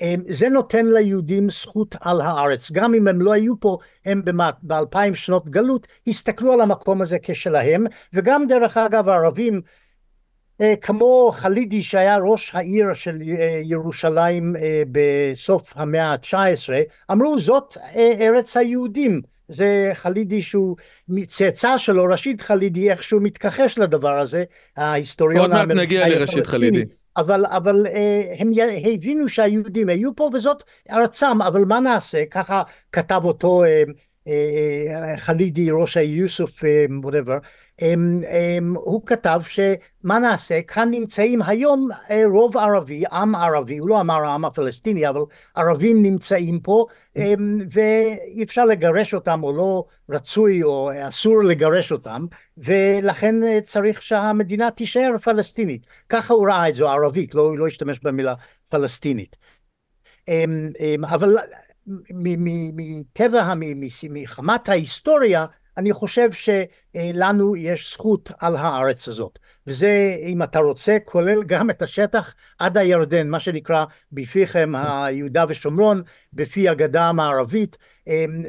אמ, זה נותן ליהודים זכות על הארץ. גם אם הם לא היו פה, הם באלפיים שנות גלות, הסתכלו על המקום הזה כשלהם, וגם דרך אגב הערבים כמו חלידי שהיה ראש העיר של אה, ירושלים אה, בסוף המאה ה-19, אמרו זאת ארץ היהודים. זה חלידי שהוא צאצא שלו, רשיד חלידי, איכשהו מתכחש לדבר הזה, ההיסטוריון עוד מעט נגיע לרשיד חלידי. אבל, אבל הם הבינו שהיהודים היו פה וזאת ארצם, אבל מה נעשה? ככה כתב אותו חלידי, ראש היוסוף, whatever. הם, הם, הוא כתב שמה נעשה, כאן נמצאים היום אה, רוב ערבי, עם ערבי, הוא לא אמר העם הפלסטיני, אבל ערבים נמצאים פה הם, ואי אפשר לגרש אותם או לא רצוי או אסור לגרש אותם ולכן אה, צריך שהמדינה תישאר פלסטינית. ככה הוא ראה את זה, ערבית, לא, לא השתמש במילה פלסטינית. הם, הם, אבל מטבע, מחמת ההיסטוריה אני חושב שלנו יש זכות על הארץ הזאת. וזה, אם אתה רוצה, כולל גם את השטח עד הירדן, מה שנקרא בפיכם היהודה ושומרון, בפי הגדה המערבית.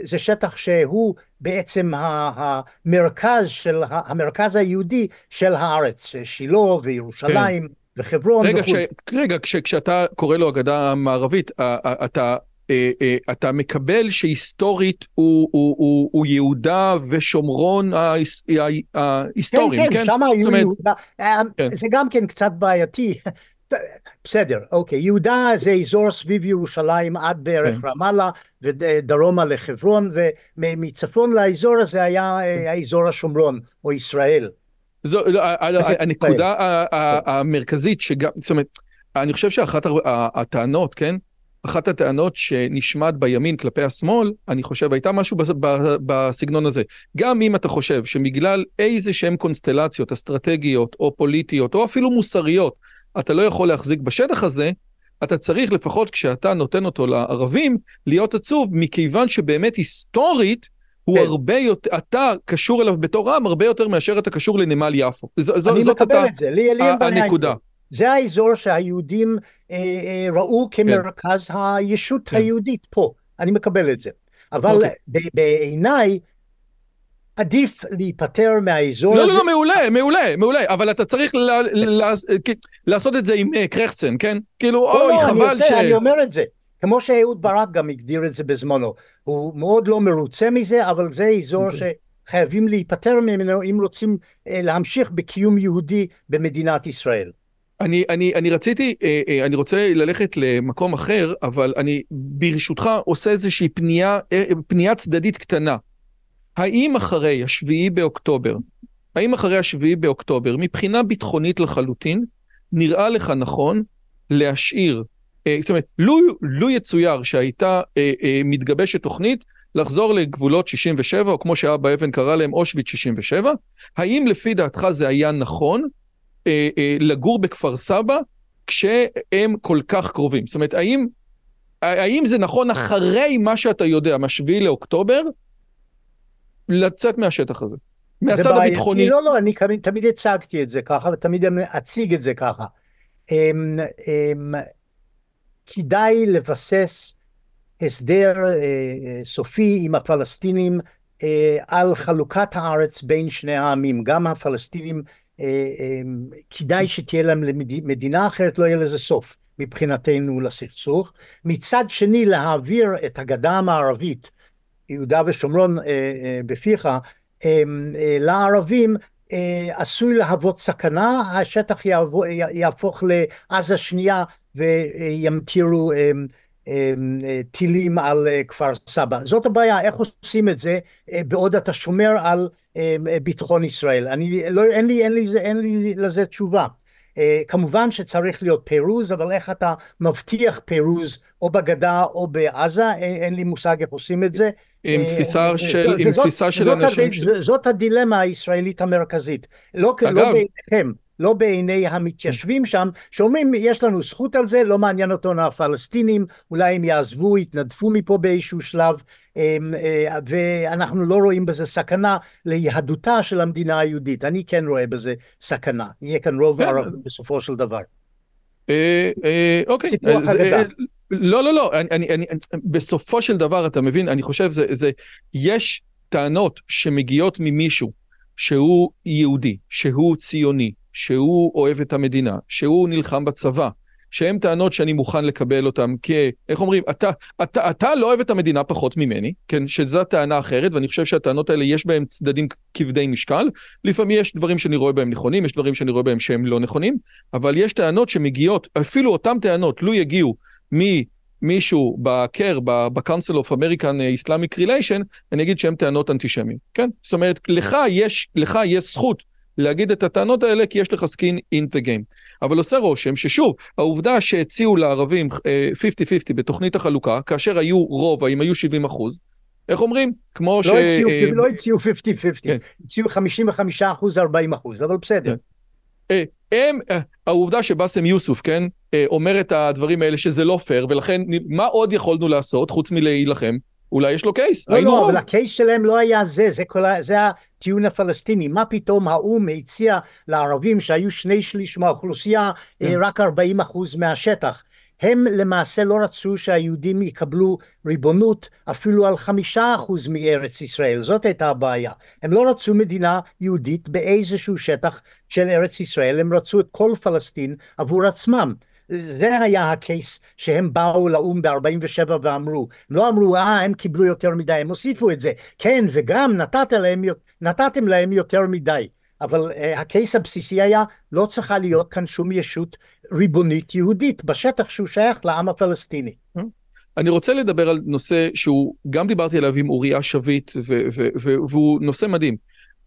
זה שטח שהוא בעצם המרכז, של, המרכז היהודי של הארץ, שילה וירושלים. כן. וחברון רגע, וכו'. רגע, כש, כשאתה קורא לו הגדה המערבית, אתה אתה מקבל שהיסטורית הוא, הוא, הוא, הוא יהודה ושומרון ההיסטוריים, כן? כן, כן, שם היו יהודה. אה, כן. זה גם כן קצת בעייתי. בסדר, אוקיי, יהודה זה אזור סביב ירושלים עד בערך כן. רמאללה ודרומה לחברון ומצפון לאזור הזה היה כן. האזור השומרון או ישראל. זו, לא, הנקודה המרכזית שגם, זאת אומרת, אני חושב שאחת הטענות, כן? אחת הטענות שנשמעת בימין כלפי השמאל, אני חושב, הייתה משהו בסגנון הזה. גם אם אתה חושב שמגלל איזה שהם קונסטלציות אסטרטגיות או פוליטיות או אפילו מוסריות, אתה לא יכול להחזיק בשטח הזה, אתה צריך לפחות כשאתה נותן אותו לערבים, להיות עצוב, מכיוון שבאמת היסטורית, הוא כן. הרבה יותר, אתה קשור אליו בתור עם הרבה יותר מאשר אתה קשור לנמל יפו. ז, אני זאת מקבל אתה, את זה, לי אין בעיה הנקודה. זה האזור שהיהודים אה, אה, ראו כמרכז כן. הישות כן. היהודית פה, אני מקבל את זה. אבל אוקיי. בעיניי עדיף להיפטר מהאזור לא, הזה. לא, לא, מעולה, מעולה, מעולה, אבל אתה צריך ל, ל, ל, לעשות את זה עם uh, קרחצן, כן? כאילו, לא, אוי, לא, חבל אני ש... אני אומר את זה. כמו שאהוד ברק גם הגדיר את זה בזמנו. הוא מאוד לא מרוצה מזה, אבל זה אזור okay. אוקיי. שחייבים להיפטר ממנו אם רוצים אה, להמשיך בקיום יהודי במדינת ישראל. אני, אני, אני רציתי, אה, אה, אני רוצה ללכת למקום אחר, אבל אני ברשותך עושה איזושהי פנייה, אה, פנייה צדדית קטנה. האם אחרי השביעי באוקטובר, האם אחרי השביעי באוקטובר, מבחינה ביטחונית לחלוטין, נראה לך נכון להשאיר, זאת אומרת, לו, לו יצויר שהייתה מתגבשת תוכנית, לחזור לגבולות 67, או כמו שאבא אבן קרא להם, אושוויץ 67, האם לפי דעתך זה היה נכון? אה, אה, לגור בכפר סבא כשהם כל כך קרובים? זאת אומרת, האם, האם זה נכון אחרי מה שאתה יודע, מה-7 לאוקטובר, לצאת מהשטח הזה? מהצד בעייתי, הביטחוני. לא, לא, אני תמיד הצגתי את זה ככה, ותמיד אציג את זה ככה. הם, הם, כדאי לבסס הסדר אה, אה, סופי עם הפלסטינים אה, על חלוקת הארץ בין שני העמים. גם הפלסטינים אה, אמ, כדאי שתהיה להם מדינה אחרת, לא יהיה לזה סוף מבחינתנו לסכסוך. מצד שני להעביר את הגדה המערבית, יהודה ושומרון אה, אה, בפיך, אמ, לערבים עשוי להוות סכנה, השטח יהפוך לעזה שנייה וימטירו אמ, טילים על כפר סבא. זאת הבעיה, איך עושים את זה בעוד אתה שומר על אה, ביטחון ישראל. אני, לא, אין, לי, אין, לי, אין לי לזה תשובה. Uh, כמובן שצריך להיות פירוז, אבל איך אתה מבטיח פירוז או בגדה או בעזה, אין, אין לי מושג איך עושים את זה. עם uh, תפיסה uh, של, עם וזאת, תפיסה של אנשים... ש... זאת הדילמה הישראלית המרכזית. לא, לא אגב, לא בעיניכם. לא בעיני המתיישבים שם, שאומרים יש לנו זכות על זה, לא מעניין אותנו הפלסטינים, אולי הם יעזבו, יתנדפו מפה באיזשהו שלב, אה, ואנחנו לא רואים בזה סכנה ליהדותה של המדינה היהודית. אני כן רואה בזה סכנה. יהיה כאן רוב כן. ערבי בסופו של דבר. אה, אה, אוקיי. סיפוח אגדה. לא, לא, לא, אני, אני, בסופו של דבר, אתה מבין, אני חושב, זה, זה, יש טענות שמגיעות ממישהו שהוא יהודי, שהוא ציוני, שהוא אוהב את המדינה, שהוא נלחם בצבא, שהן טענות שאני מוכן לקבל אותן כ... איך אומרים? אתה, אתה, אתה לא אוהב את המדינה פחות ממני, כן? שזו טענה אחרת, ואני חושב שהטענות האלה יש בהן צדדים כבדי משקל. לפעמים יש דברים שאני רואה בהם נכונים, יש דברים שאני רואה בהם שהם לא נכונים, אבל יש טענות שמגיעות, אפילו אותן טענות, לו יגיעו ממישהו ב-CAIR, ב-Council of American Islamic Relation, אני אגיד שהן טענות אנטישמיות, כן? זאת אומרת, לך יש, לך יש זכות להגיד את הטענות האלה כי יש לך skin in the game. אבל עושה רושם ששוב, העובדה שהציעו לערבים 50-50 uh, בתוכנית החלוקה, כאשר היו רוב, האם היו 70 אחוז, איך אומרים? כמו לא ש... הציעו, uh, לא הציעו 50-50, כן. הציעו 55 אחוז, 40 אחוז, אבל בסדר. כן. Uh, הם, uh, העובדה שבאסם יוסוף, כן, uh, אומר את הדברים האלה שזה לא פייר, ולכן מה עוד יכולנו לעשות חוץ מלהילחם? אולי יש לו קייס, לא, לא. אבל הקייס שלהם לא היה זה, זה, כל, ה- זה הטיעון הפלסטיני. מה פתאום האו"ם הציע לערבים שהיו שני שליש מהאוכלוסייה, אה, כן. רק 40 אחוז מהשטח. הם למעשה לא רצו שהיהודים יקבלו ריבונות אפילו על חמישה אחוז מארץ ישראל, זאת הייתה הבעיה. הם לא רצו מדינה יהודית באיזשהו שטח של ארץ ישראל, הם רצו את כל פלסטין עבור עצמם. זה היה הקייס שהם באו לאו"ם ב-47 ואמרו, הם לא אמרו אה הם קיבלו יותר מדי, הם הוסיפו את זה, כן וגם נתת להם, נתתם להם יותר מדי, אבל uh, הקייס הבסיסי היה לא צריכה להיות כאן שום ישות ריבונית יהודית בשטח שהוא שייך לעם הפלסטיני. אני רוצה לדבר על נושא שהוא, גם דיברתי עליו עם אוריה שביט, והוא נושא מדהים.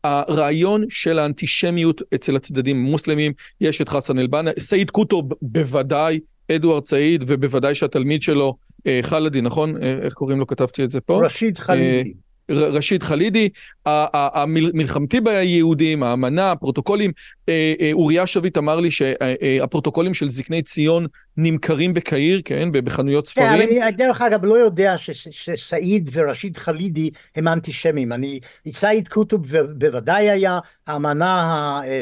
הרעיון של האנטישמיות אצל הצדדים המוסלמים, יש את חסן אל-בנה, סעיד קוטוב בוודאי, אדוארד סעיד, ובוודאי שהתלמיד שלו, אה, חלדי, נכון? אה, איך קוראים לו? כתבתי את זה פה. רשיד חלידי. ר- רשיד חלידי, המלחמתי ביהודים, האמנה, הפרוטוקולים, אה, אה, אוריה שביט אמר לי שהפרוטוקולים של זקני ציון נמכרים בקהיר, כן, בחנויות כן, ספרים. אני דרך אגב לא יודע שסעיד ורשיד חלידי הם אנטישמים, אני, סעיד קוטוב בוודאי היה, האמנה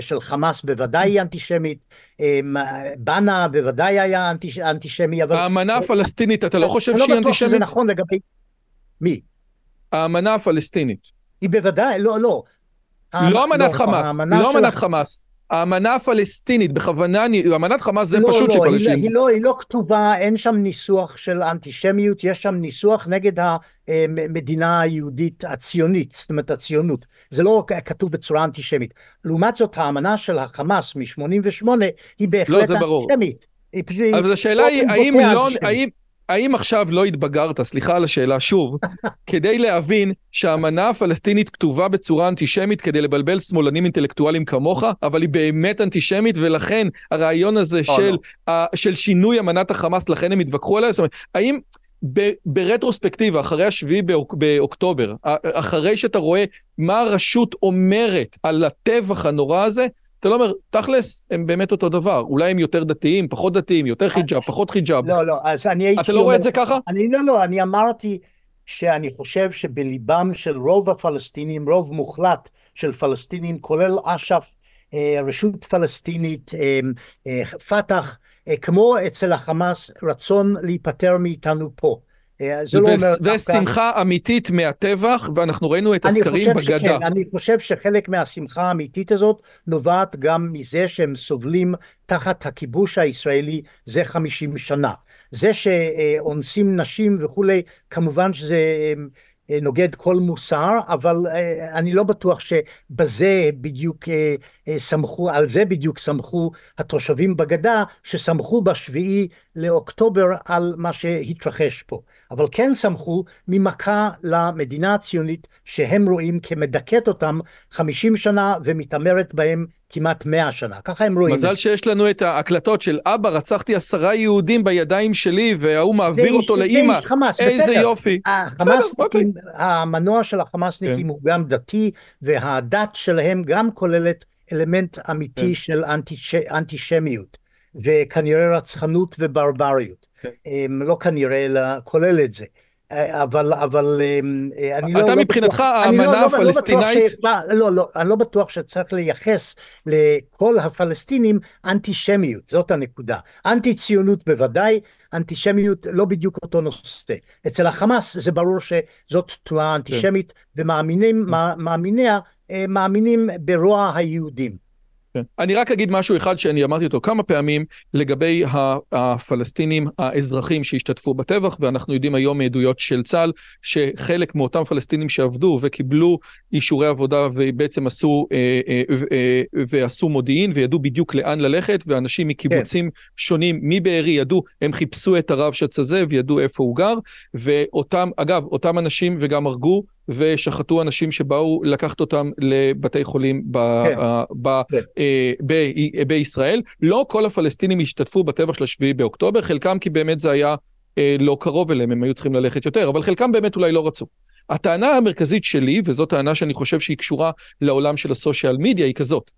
של חמאס בוודאי היא אנטישמית, אמ, בנה בוודאי היה אנטיש- אנטישמי, אבל האמנה הפלסטינית, אתה לא חושב אני שהיא לא בטוח שזה אנטישמית? נכון לגבי, מי? האמנה הפלסטינית. היא בוודאי, לא, לא. לא אמנת חמאס, האמנה לא של אמנת הח- חמאס. האמנה הפלסטינית, בכוונה, אמנת חמאס זה לא, פשוט לא, שכל היא, אנשים... היא, לא, היא לא כתובה, אין שם ניסוח של אנטישמיות, יש שם ניסוח נגד המדינה היהודית הציונית, זאת אומרת הציונות. זה לא כתוב בצורה אנטישמית. לעומת זאת, האמנה של החמאס מ-88 היא בהחלט לא, זה ברור. אנטישמית. היא אבל השאלה היא, האם לא. האם, האם עכשיו לא התבגרת, סליחה על השאלה שוב, כדי להבין שהאמנה הפלסטינית כתובה בצורה אנטישמית כדי לבלבל שמאלנים אינטלקטואלים כמוך, אבל היא באמת אנטישמית, ולכן הרעיון הזה לא, של, לא. ה, של שינוי אמנת החמאס, לכן הם התווכחו עליה, זאת אומרת, האם... ב- ברטרוספקטיבה, אחרי השביעי באוק, באוקטובר, אחרי שאתה רואה מה הרשות אומרת על הטבח הנורא הזה, אתה לא אומר, תכלס, הם באמת אותו דבר. אולי הם יותר דתיים, פחות דתיים, יותר חיג'אב, פחות חיג'אב. לא, לא, אז אני הייתי... אתה לא רואה את זה ככה? אני לא, לא, אני אמרתי שאני חושב שבליבם של רוב הפלסטינים, רוב מוחלט של פלסטינים, כולל אש"ף, אה, רשות פלסטינית, אה, אה, פת"ח, אה, כמו אצל החמאס, רצון להיפטר מאיתנו פה. אה, זה לא אומר... ושמחה אמיתית מהטבח, ואנחנו ראינו את הסקרים בגדה. שכן, אני חושב שחלק מהשמחה האמיתית הזאת נובעת גם מזה שהם סובלים תחת הכיבוש הישראלי זה 50 שנה. זה שאונסים נשים וכולי, כמובן שזה אה, נוגד כל מוסר, אבל אה, אני לא בטוח שבזה בדיוק אה, אה, סמכו, על זה בדיוק סמכו התושבים בגדה, שסמכו בשביעי לאוקטובר על מה שהתרחש פה. אבל כן סמכו ממכה למדינה הציונית שהם רואים כמדכאת אותם 50 שנה ומתעמרת בהם כמעט 100 שנה. ככה הם רואים מזל. שיש לנו את ההקלטות של אבא, רצחתי עשרה יהודים בידיים שלי, וההוא מעביר אותו לאימא. איזה בסדר. יופי. בסדר, אוקיי. החמאסניקים, המנוע של החמאסניקים כן. הוא גם דתי, והדת שלהם גם כוללת אלמנט אמיתי כן. של אנטיש... אנטישמיות, וכנראה רצחנות וברבריות. כן. אמ, לא כנראה, אלא כולל את זה. אה, אבל, אבל אמ, אה, אני לא... אתה לא מבחינתך, לא- האמנה לא- לא הפלסטינאית- ש- לא, לא, אני לא בטוח שצריך לייחס לכל הפלסטינים אנטישמיות, זאת הנקודה. אנטי ציונות בוודאי, אנטישמיות לא בדיוק אותו נושא. אצל החמאס זה ברור שזאת תנועה אנטישמית, ומאמינים, מה- מאמיניה אה, מאמינים ברוע היהודים. כן. אני רק אגיד משהו אחד שאני אמרתי אותו כמה פעמים לגבי הפלסטינים האזרחים שהשתתפו בטבח, ואנחנו יודעים היום מעדויות של צה"ל, שחלק מאותם פלסטינים שעבדו וקיבלו אישורי עבודה ובעצם עשו, אה, אה, אה, ועשו מודיעין וידעו בדיוק לאן ללכת, ואנשים מקיבוצים שונים מבארי ידעו, הם חיפשו את הרבש"ץ הזה וידעו איפה הוא גר, ואותם, אגב, אותם אנשים וגם הרגו ושחטו אנשים שבאו לקחת אותם לבתי חולים ב, כן. ה- ב, כן. אה, ב- בישראל. לא כל הפלסטינים השתתפו בטבח של השביעי באוקטובר, חלקם כי באמת זה היה אה, לא קרוב אליהם, הם היו צריכים ללכת יותר, אבל חלקם באמת אולי לא רצו. הטענה המרכזית שלי, וזו טענה שאני חושב שהיא קשורה לעולם של הסושיאל מדיה, היא כזאת.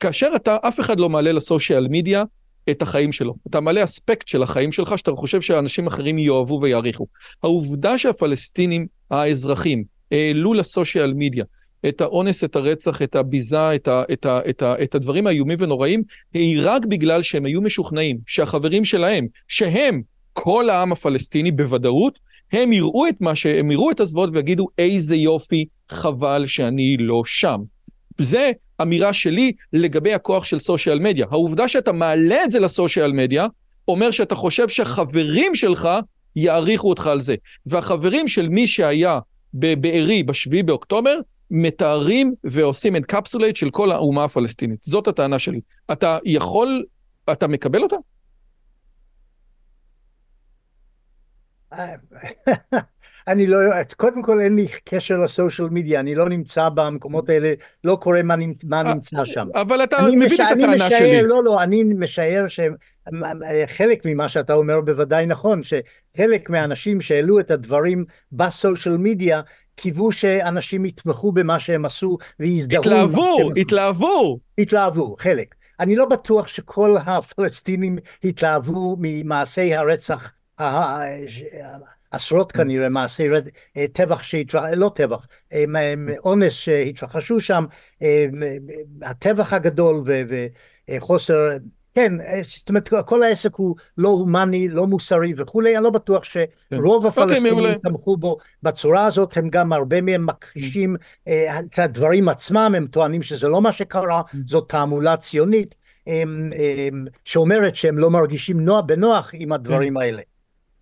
כאשר אתה, אף אחד לא מעלה לסושיאל מדיה את החיים שלו. אתה מעלה אספקט של החיים שלך שאתה חושב שאנשים אחרים יאהבו ויעריכו. העובדה שהפלסטינים, האזרחים, העלו לסושיאל מדיה את האונס, את הרצח, את הביזה, את, ה, את, ה, את, ה, את הדברים האיומים ונוראים, היא רק בגלל שהם היו משוכנעים שהחברים שלהם, שהם כל העם הפלסטיני בוודאות, הם יראו את מה שהם יראו את הזוועות ויגידו איזה יופי, חבל שאני לא שם. זה אמירה שלי לגבי הכוח של סושיאל מדיה. העובדה שאתה מעלה את זה לסושיאל מדיה, אומר שאתה חושב שחברים שלך יעריכו אותך על זה. והחברים של מי שהיה בבארי בשביעי באוקטובר, מתארים ועושים encapsulate של כל האומה הפלסטינית. זאת הטענה שלי. אתה יכול, אתה מקבל אותה? אני לא, קודם כל אין לי קשר ל social media, אני לא נמצא במקומות האלה, לא קורא מה, אה, נמצא שם. אבל אתה מבין. את הטענה שלי. לא, לא, אני משער שחלק ממה שאתה אומר בוודאי נכון, שחלק מהאנשים שהעלו את הדברים בסושיאל מדיה, קיוו שאנשים יתמכו במה שהם עשו ויזדהו. התלהבו, התלהבו. התלהבו, חלק. אני לא בטוח שכל הפלסטינים התלהבו ממעשי הרצח עשרות כנראה מעשי אה, טבח שהתרחשו, לא טבח, אה, אונס שהתרחשו שם, אה, הטבח הגדול וחוסר, כן, זאת אומרת כל העסק הוא לא הומני, לא מוסרי וכולי, אני לא בטוח שרוב כן. אוקיי, הפלסטינים okay, תמכו בו בצורה הזאת, הם גם הרבה מהם מכחישים את הדברים עצמם, הם טוענים שזה לא מה שקרה, זאת תעמולה ציונית. שאומרת שהם לא מרגישים נוח, בנוח עם הדברים כן. האלה.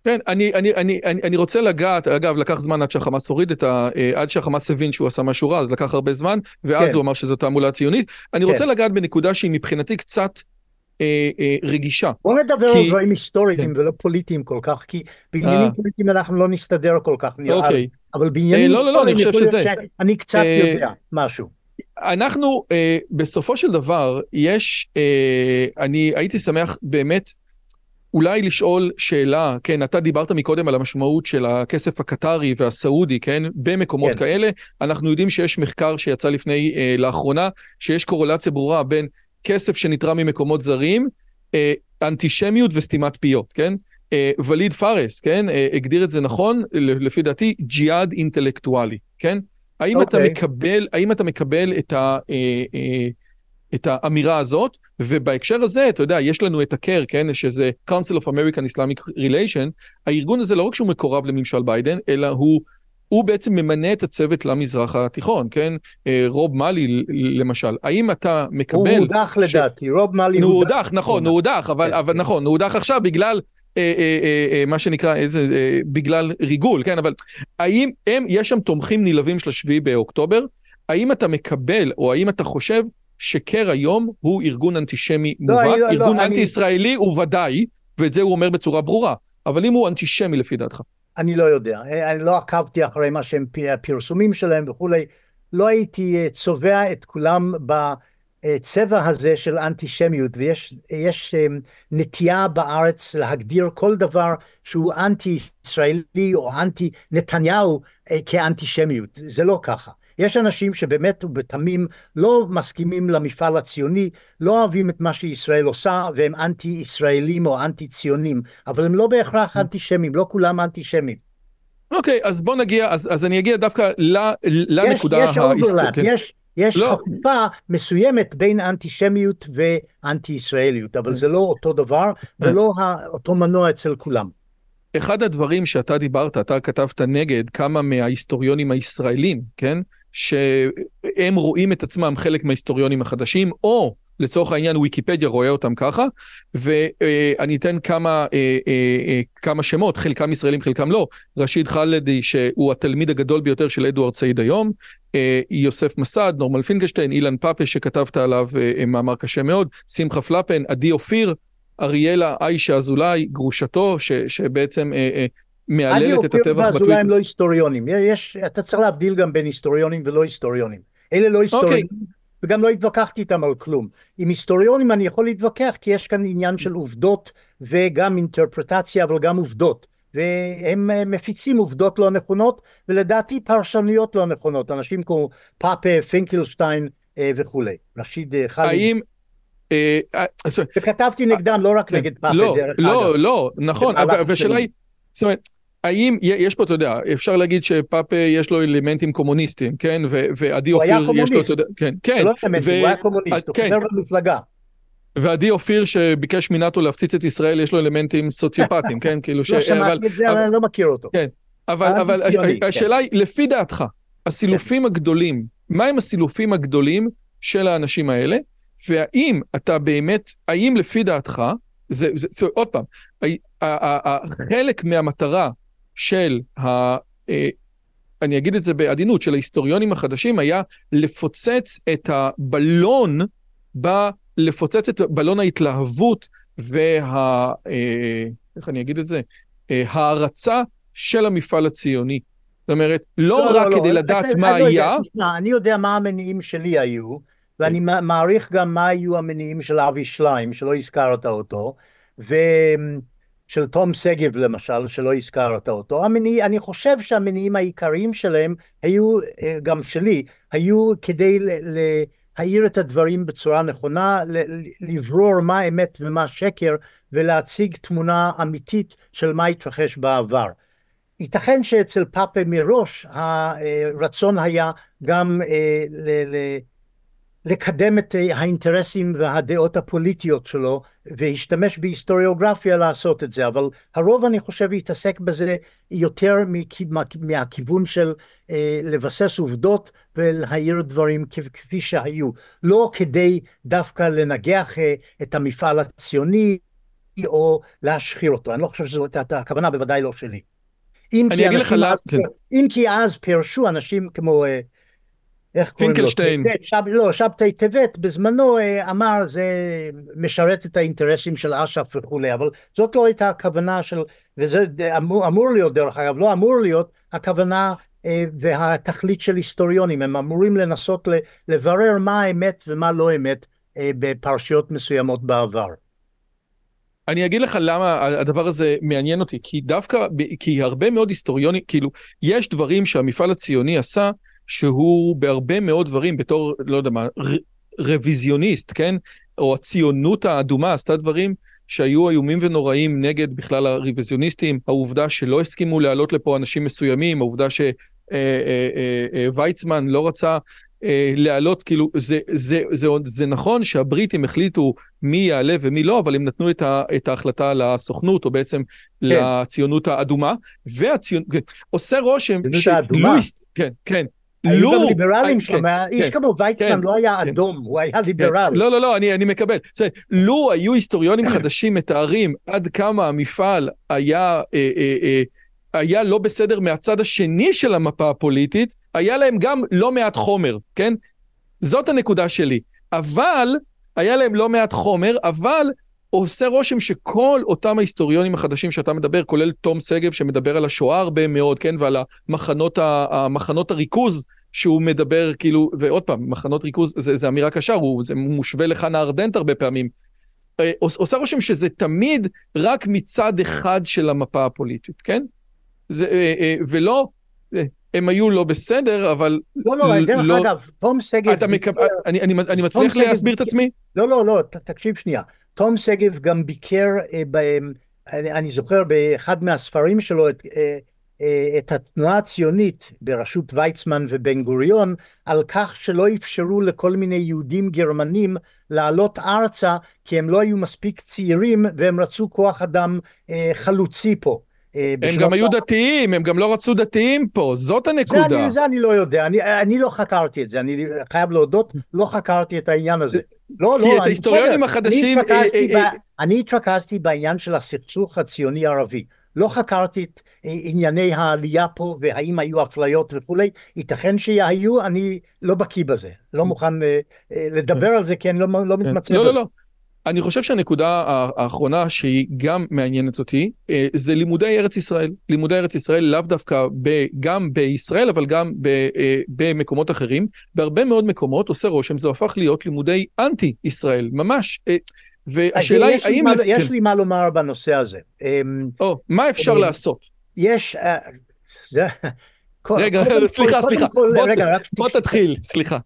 כן, אני, אני, אני, אני, אני רוצה לגעת, אגב, לקח זמן עד שהחמאס הוריד את ה... אה, עד שהחמאס הבין שהוא עשה משהו רע, אז לקח הרבה זמן, ואז כן. הוא אמר שזו תעמולה ציונית. אני כן. רוצה לגעת בנקודה שהיא מבחינתי קצת אה, אה, רגישה. בוא נדבר כי... על דברים היסטוריים כן. ולא פוליטיים כל כך, כי בעניינים אה. פוליטיים אנחנו לא נסתדר כל כך, נראה אוקיי. אבל בעניינים אה, לא, לא, לא, אני שזה... אני קצת אה, יודע משהו. אנחנו, אה, בסופו של דבר, יש, אה, אני הייתי שמח באמת, אולי לשאול שאלה, כן, אתה דיברת מקודם על המשמעות של הכסף הקטרי והסעודי, כן, במקומות כן. כאלה. אנחנו יודעים שיש מחקר שיצא לפני, אה, לאחרונה, שיש קורולציה ברורה בין כסף שנתרם ממקומות זרים, אה, אנטישמיות וסתימת פיות, כן? אה, וליד פארס, כן, אה, הגדיר את זה נכון, לפי דעתי, ג'יהאד אינטלקטואלי, כן? האם okay. אתה אוקיי. מקבל, האם אתה מקבל את, ה, אה, אה, את האמירה הזאת? ובהקשר הזה, אתה יודע, יש לנו את ה-CARE, כן, שזה Council of American Islamic Relation, הארגון הזה לא רק שהוא מקורב לממשל ביידן, אלא הוא, הוא בעצם ממנה את הצוות למזרח התיכון, כן? אה, רוב מאלי למשל. האם אתה מקבל... הוא הודח ש... לדעתי, רוב מאלי הוא הודח. נכון, הוא הודח, אבל, כן. אבל נכון, הוא הודח עכשיו בגלל... אה, אה, אה, אה, מה שנקרא, איזה, אה, בגלל ריגול, כן? אבל האם הם, יש שם תומכים נלהבים של השביעי באוקטובר? האם אתה מקבל, או האם אתה חושב שקר היום הוא ארגון אנטישמי לא, מובהק, לא, ארגון לא, אנטי-ישראלי אני... הוא ודאי, ואת זה הוא אומר בצורה ברורה, אבל אם הוא אנטישמי לפי דעתך. אני לא יודע, אני לא עקבתי אחרי מה שהם הפרסומים שלהם וכולי, לא הייתי אה, צובע את כולם בצבע הזה של אנטישמיות, ויש אה, נטייה בארץ להגדיר כל דבר שהוא אנטי-ישראלי או אנטי-נתניהו אה, כאנטישמיות, זה לא ככה. יש אנשים שבאמת ובתמים לא מסכימים למפעל הציוני, לא אוהבים את מה שישראל עושה והם אנטי ישראלים או אנטי ציונים, אבל הם לא בהכרח mm. אנטישמים, לא כולם אנטישמים. אוקיי, אז בוא נגיע, אז, אז אני אגיע דווקא ל, לנקודה ההיסטורית. יש overlap, כן. יש, יש לא. חפיפה מסוימת בין אנטישמיות ואנטי ישראליות, אבל זה לא אותו דבר ולא אותו מנוע אצל כולם. אחד הדברים שאתה דיברת, אתה כתבת נגד כמה מההיסטוריונים הישראלים, כן? שהם רואים את עצמם חלק מההיסטוריונים החדשים, או לצורך העניין ויקיפדיה רואה אותם ככה, ואני אתן כמה, אה, אה, אה, כמה שמות, חלקם ישראלים, חלקם לא. רשיד חלדי, שהוא התלמיד הגדול ביותר של אדוארד סעיד היום, יוסף מסד, נורמל פינקשטיין, אילן פאפה שכתבת עליו מאמר קשה מאוד, שמחה פלפן, עדי אופיר, אריאלה איישה אזולאי, גרושתו, ש, שבעצם מהללת את הטבח בטוויטר. אני אופיר הם לא היסטוריונים. יש, אתה צריך להבדיל גם בין היסטוריונים ולא היסטוריונים. אלה לא היסטוריונים, okay. אוקיי. וגם לא התווכחתי איתם על כלום. עם היסטוריונים אני יכול להתווכח, כי יש כאן עניין של עובדות וגם אינטרפרטציה, אבל גם עובדות. והם אה, מפיצים עובדות לא נכונות, ולדעתי פרשנויות לא נכונות. אנשים כמו פאפה, פינקלשטיין אה, וכולי. רשיד אה, חאלי. האם, וכתבתי נגדם, לא רק נגד פאפה, לא, דרך לא, אגב. לא, נכון, והשאלה היא, זאת אומרת, האם, יש פה, אתה יודע, אפשר להגיד שפאפה יש לו אלמנטים קומוניסטיים, כן? ועדי אופיר יש לו, היה קומוניסט, כן, כן. הוא לא אלמנטים, הוא היה קומוניסט, הוא חבר במפלגה. ועדי אופיר שביקש מנאטו להפציץ את ישראל, יש לו אלמנטים סוציופטיים, כן? כאילו ש... לא שמעתי את זה, אבל אני לא מכיר אותו. כן, אבל השאלה היא, לפי דעתך, הסילופים הגדולים, מהם הסילופים הגדולים של האנשים האלה, והאם אתה באמת, האם לפי דעתך, זה, זה, עוד פעם, חלק מהמטרה של, ה, אני אגיד את זה בעדינות, של ההיסטוריונים החדשים, היה לפוצץ את הבלון, ב, לפוצץ את בלון ההתלהבות וה... איך אני אגיד את זה? הערצה של המפעל הציוני. זאת אומרת, לא, לא רק לא, כדי לא, לדעת אתה, מה היה... יודע, אני יודע מה המניעים שלי היו, ואני מעריך גם מה היו המניעים של אבי שליים, שלא הזכרת אותו, ושל תום שגב למשל, שלא הזכרת אותו. המניע, אני חושב שהמניעים העיקריים שלהם היו, גם שלי, היו כדי להעיר את הדברים בצורה נכונה, לברור מה אמת ומה שקר, ולהציג תמונה אמיתית של מה התרחש בעבר. ייתכן שאצל פאפה מראש הרצון היה גם לקדם את האינטרסים והדעות הפוליטיות שלו והשתמש בהיסטוריוגרפיה לעשות את זה אבל הרוב אני חושב התעסק בזה יותר מהכיוון של לבסס עובדות ולהעיר דברים כפי שהיו. לא כדי דווקא לנגח את המפעל הציוני או להשחיר אותו. אני לא חושב שזאת הייתה הכוונה בוודאי לא שלי. אם אני אגיד לך למה, כן. אם כי אז פירשו אנשים כמו, איך קוראים לו? פינקלשטיין. שב, לא, שבתאי טבת בזמנו אמר זה משרת את האינטרסים של אש"ף וכולי, אבל זאת לא הייתה הכוונה של, וזה אמור, אמור להיות דרך אגב, לא אמור להיות הכוונה והתכלית של היסטוריונים, הם אמורים לנסות לברר מה האמת ומה לא אמת בפרשיות מסוימות בעבר. אני אגיד לך למה הדבר הזה מעניין אותי, כי דווקא, כי הרבה מאוד היסטוריונים, כאילו, יש דברים שהמפעל הציוני עשה, שהוא בהרבה מאוד דברים, בתור, לא יודע מה, רוויזיוניסט, כן? או הציונות האדומה עשתה דברים שהיו איומים ונוראים נגד בכלל הרוויזיוניסטים, העובדה שלא הסכימו להעלות לפה אנשים מסוימים, העובדה שוויצמן לא רצה אה, להעלות, כאילו, זה, זה, זה, זה, זה נכון שהבריטים החליטו מי יעלה ומי לא, אבל הם נתנו את, ה, את ההחלטה לסוכנות, או בעצם כן. לציונות האדומה, והציונות, כן, עושה רושם שלו, כן, כן, היו גם ליברלים שם, איש כמו ויצמן לא היה אדום, הוא היה ליברל. לא, לא, לא, אני מקבל. לו היו היסטוריונים חדשים מתארים עד כמה המפעל היה... היה לא בסדר מהצד השני של המפה הפוליטית, היה להם גם לא מעט חומר, כן? זאת הנקודה שלי. אבל, היה להם לא מעט חומר, אבל עושה רושם שכל אותם ההיסטוריונים החדשים שאתה מדבר, כולל תום שגב שמדבר על השואה הרבה מאוד, כן? ועל המחנות, המחנות הריכוז שהוא מדבר, כאילו, ועוד פעם, מחנות ריכוז זה, זה אמירה קשה, הוא, זה מושווה לחנה ארדנט הרבה פעמים. אה, עושה רושם שזה תמיד רק מצד אחד של המפה הפוליטית, כן? זה, אה, אה, ולא, הם היו לא בסדר, אבל... לא, לא, דרך לא, אגב, תום שגב... אתה מקב... אני, אני, אני מצליח להסביר את עצמי? לא, לא, לא, ת, תקשיב שנייה. תום שגב גם ביקר אה, בהם, אני, אני זוכר באחד מהספרים שלו את, אה, אה, את התנועה הציונית בראשות ויצמן ובן גוריון, על כך שלא אפשרו לכל מיני יהודים גרמנים לעלות ארצה, כי הם לא היו מספיק צעירים והם רצו כוח אדם אה, חלוצי פה. אה, הם גם היו דתיים, הם גם לא רצו דתיים פה, זאת הנקודה. זה אני, זה אני לא יודע, אני, אני לא חקרתי את זה, אני חייב להודות, לא חקרתי את העניין הזה. לא, לא, כי את ההיסטוריונים החדשים... אני התרכזתי בעניין של הסכסוך הציוני-ערבי. לא חקרתי את ענייני העלייה פה והאם היו אפליות וכולי, ייתכן שהיו, אני לא בקיא בזה, לא מוכן אה, אה, לדבר על זה כי אני לא, לא כן. מתמצא לא, בזה. לא, לא. אני חושב שהנקודה האחרונה שהיא גם מעניינת אותי, אה, זה לימודי ארץ ישראל. לימודי ארץ ישראל לאו דווקא ב, גם בישראל, אבל גם ב, אה, במקומות אחרים. בהרבה מאוד מקומות עושה רושם, זה הפך להיות לימודי אנטי-ישראל, ממש. אה, והשאלה היא, האם... מה, יש כן. לי מה לומר בנושא הזה. אמ, או, מה אפשר לעשות? יש... רגע, סליחה, סליחה. בוא תתחיל, סליחה.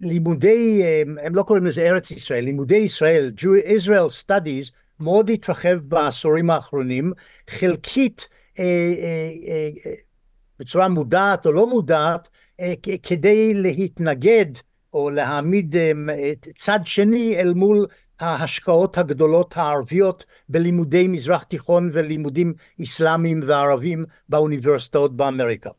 לימודי, הם לא קוראים לזה ארץ ישראל, לימודי ישראל, Israel Studies, מאוד התרחב בעשורים האחרונים, חלקית אה, אה, אה, בצורה מודעת או לא מודעת, כדי להתנגד או להעמיד צד שני אל מול ההשקעות הגדולות הערביות בלימודי מזרח תיכון ולימודים אסלאמיים וערבים באוניברסיטאות באמריקה.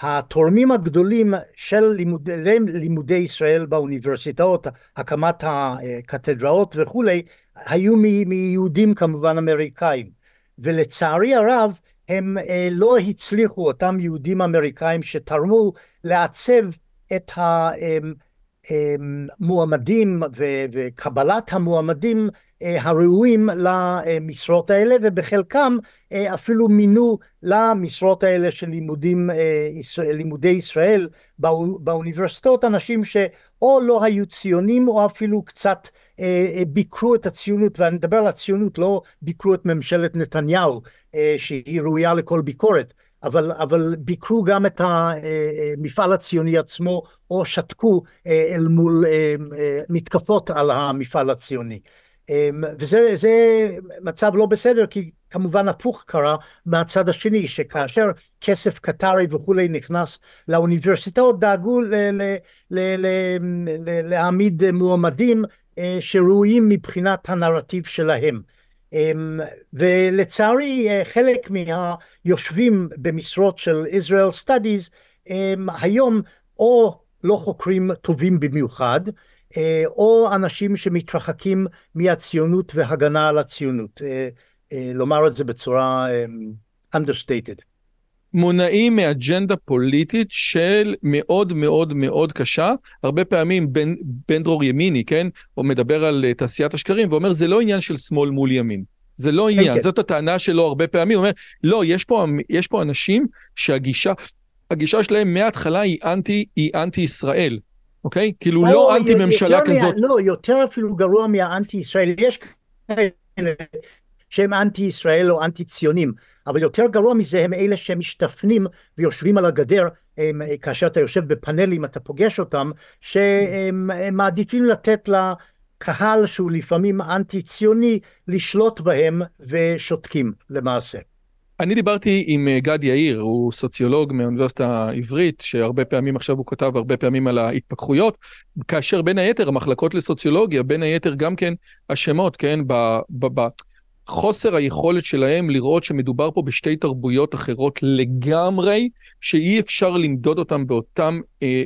התורמים הגדולים של לימודי, לימודי ישראל באוניברסיטאות, הקמת הקתדראות וכולי, היו מיהודים כמובן אמריקאים. ולצערי הרב הם אה, לא הצליחו, אותם יהודים אמריקאים שתרמו לעצב את המועמדים וקבלת המועמדים אה, הראויים למשרות האלה ובחלקם אה, אפילו מינו למשרות האלה של לימודים, אה, לימודי ישראל באוניברסיטאות. אנשים שאו לא היו ציונים או אפילו קצת ביקרו את הציונות ואני מדבר על הציונות לא ביקרו את ממשלת נתניהו שהיא ראויה לכל ביקורת אבל, אבל ביקרו גם את המפעל הציוני עצמו או שתקו אל מול מתקפות על המפעל הציוני. וזה מצב לא בסדר כי כמובן הפוך קרה מהצד השני שכאשר כסף קטרי וכולי נכנס לאוניברסיטאות דאגו להעמיד מועמדים אה, שראויים מבחינת הנרטיב שלהם ולצערי אה, חלק מהיושבים במשרות של Israel Studies אמ, היום או לא חוקרים טובים במיוחד אה, או אנשים שמתרחקים מהציונות והגנה על הציונות, אה, לומר את זה בצורה understated. מונעים מאג'נדה פוליטית של מאוד מאוד מאוד קשה, הרבה פעמים בן, בן דרור ימיני, כן, הוא מדבר על תעשיית השקרים ואומר זה לא עניין של שמאל מול ימין. זה לא עניין, כן, כן. זאת הטענה שלו הרבה פעמים, הוא אומר, לא, יש פה, יש פה אנשים שהגישה, הגישה שלהם מההתחלה היא אנטי, היא אנטי ישראל. אוקיי? כאילו לא, לא אנטי ממשלה כזאת. מה, לא, יותר אפילו גרוע מהאנטי ישראל. יש כאלה שהם אנטי ישראל או אנטי ציונים, אבל יותר גרוע מזה הם אלה שמשתפנים ויושבים על הגדר, הם, כאשר אתה יושב בפאנלים אתה פוגש אותם, שהם מעדיפים לתת לקהל שהוא לפעמים אנטי ציוני לשלוט בהם ושותקים למעשה. אני דיברתי עם אה, גד יאיר, הוא סוציולוג מהאוניברסיטה העברית, שהרבה פעמים עכשיו הוא כתב הרבה פעמים על ההתפכחויות, כאשר בין היתר המחלקות לסוציולוגיה, בין היתר גם כן השמות, כן, בחוסר היכולת שלהם לראות שמדובר פה בשתי תרבויות אחרות לגמרי, שאי אפשר למדוד אותם באותם, אה,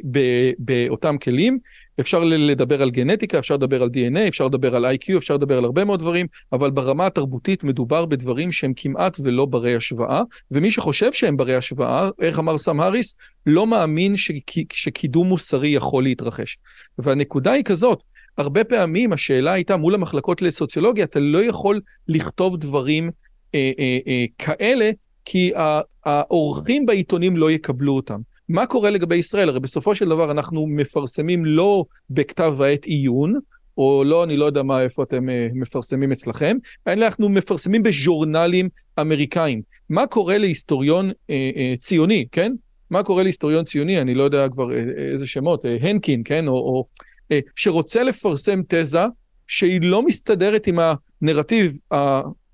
באותם כלים, אפשר לדבר על גנטיקה, אפשר לדבר על DNA, אפשר לדבר על IQ, אפשר לדבר על הרבה מאוד דברים, אבל ברמה התרבותית מדובר בדברים שהם כמעט ולא ברי השוואה, ומי שחושב שהם ברי השוואה, איך אמר סם האריס, לא מאמין שק, שקידום מוסרי יכול להתרחש. והנקודה היא כזאת, הרבה פעמים השאלה הייתה מול המחלקות לסוציולוגיה, אתה לא יכול לכתוב דברים אה, אה, אה, כאלה, כי העורכים בעיתונים לא יקבלו אותם. מה קורה לגבי ישראל? הרי בסופו של דבר אנחנו מפרסמים לא בכתב העת עיון, או לא, אני לא יודע מה, איפה אתם uh, מפרסמים אצלכם, אלא אנחנו מפרסמים בז'ורנלים אמריקאים. מה קורה להיסטוריון uh, uh, ציוני, כן? מה קורה להיסטוריון ציוני, אני לא יודע כבר uh, איזה שמות, uh, הנקין, כן? או, או שרוצה לפרסם תזה שהיא לא מסתדרת עם הנרטיב, uh,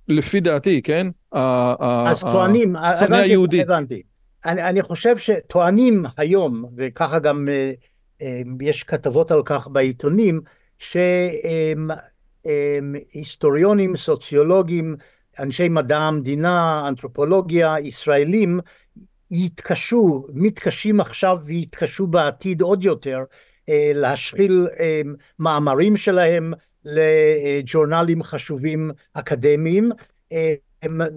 לפי דעתי, כן? אז טוענים, הבנתי, הבנתי. אני, אני חושב שטוענים היום, וככה גם אה, אה, יש כתבות על כך בעיתונים, שהיסטוריונים, סוציולוגים, אנשי מדע המדינה, אנתרופולוגיה, ישראלים, יתקשו, מתקשים עכשיו ויתקשו בעתיד עוד יותר אה, להשחיל מאמרים שלהם לג'ורנלים חשובים אקדמיים.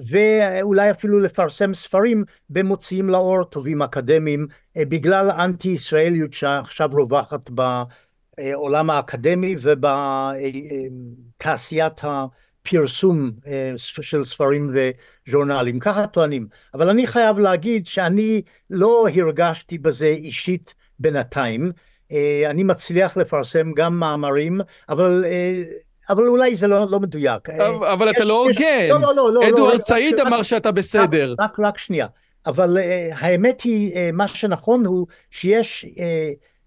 ואולי אפילו לפרסם ספרים במוציאים לאור טובים אקדמיים אה, בגלל האנטי ישראליות שעכשיו רווחת בעולם האקדמי ובתעשיית הפרסום אה, של ספרים וז'ורנלים, ככה טוענים. אבל אני חייב להגיד שאני לא הרגשתי בזה אישית בינתיים. אה, אני מצליח לפרסם גם מאמרים, אבל אבל אולי זה לא, לא מדויק. אבל, אבל אתה לא הוגן. לא, לא, לא. לא אדוארד לא, סעיד אמר שאתה בסדר. רק, רק, רק שנייה. אבל uh, האמת היא, uh, מה שנכון הוא שיש uh,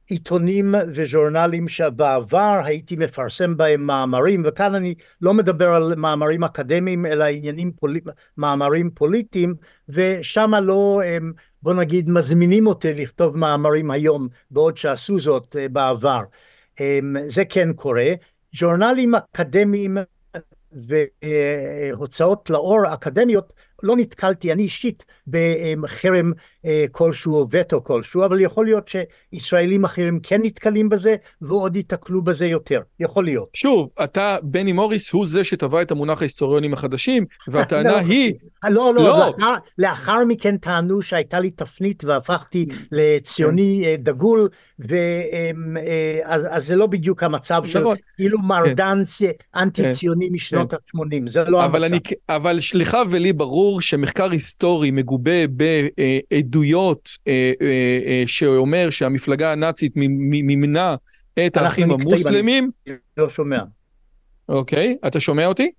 עיתונים וז'ורנלים שבעבר הייתי מפרסם בהם מאמרים, וכאן אני לא מדבר על מאמרים אקדמיים, אלא עניינים, פול... מאמרים פוליטיים, ושם לא, בוא נגיד, מזמינים אותי לכתוב מאמרים היום, בעוד שעשו זאת אה, בעבר. זה כן קורה. ז'ורנלים אקדמיים והוצאות לאור אקדמיות לא נתקלתי אני אישית בחרם אה, כלשהו או וטו כלשהו, אבל יכול להיות שישראלים אחרים כן נתקלים בזה ועוד ייתקלו בזה יותר, יכול להיות. שוב, אתה, בני מוריס, הוא זה שטבע את המונח ההיסטוריונים החדשים, והטענה היא... לא, לא, לא. לאחר, לאחר מכן טענו שהייתה לי תפנית והפכתי לציוני כן. דגול, ואז אה, זה לא בדיוק המצב של נכון. כאילו מרדן כן. אנטי ציוני כן. משנות ה-80, זה לא המצב. אבל סליחה ולי ברור שמחקר היסטורי מגובה בעדויות אה, אה, אה, שאומר שהמפלגה הנאצית מימנה את האחים המוסלמים. אני לא שומע. אוקיי, אתה שומע אותי?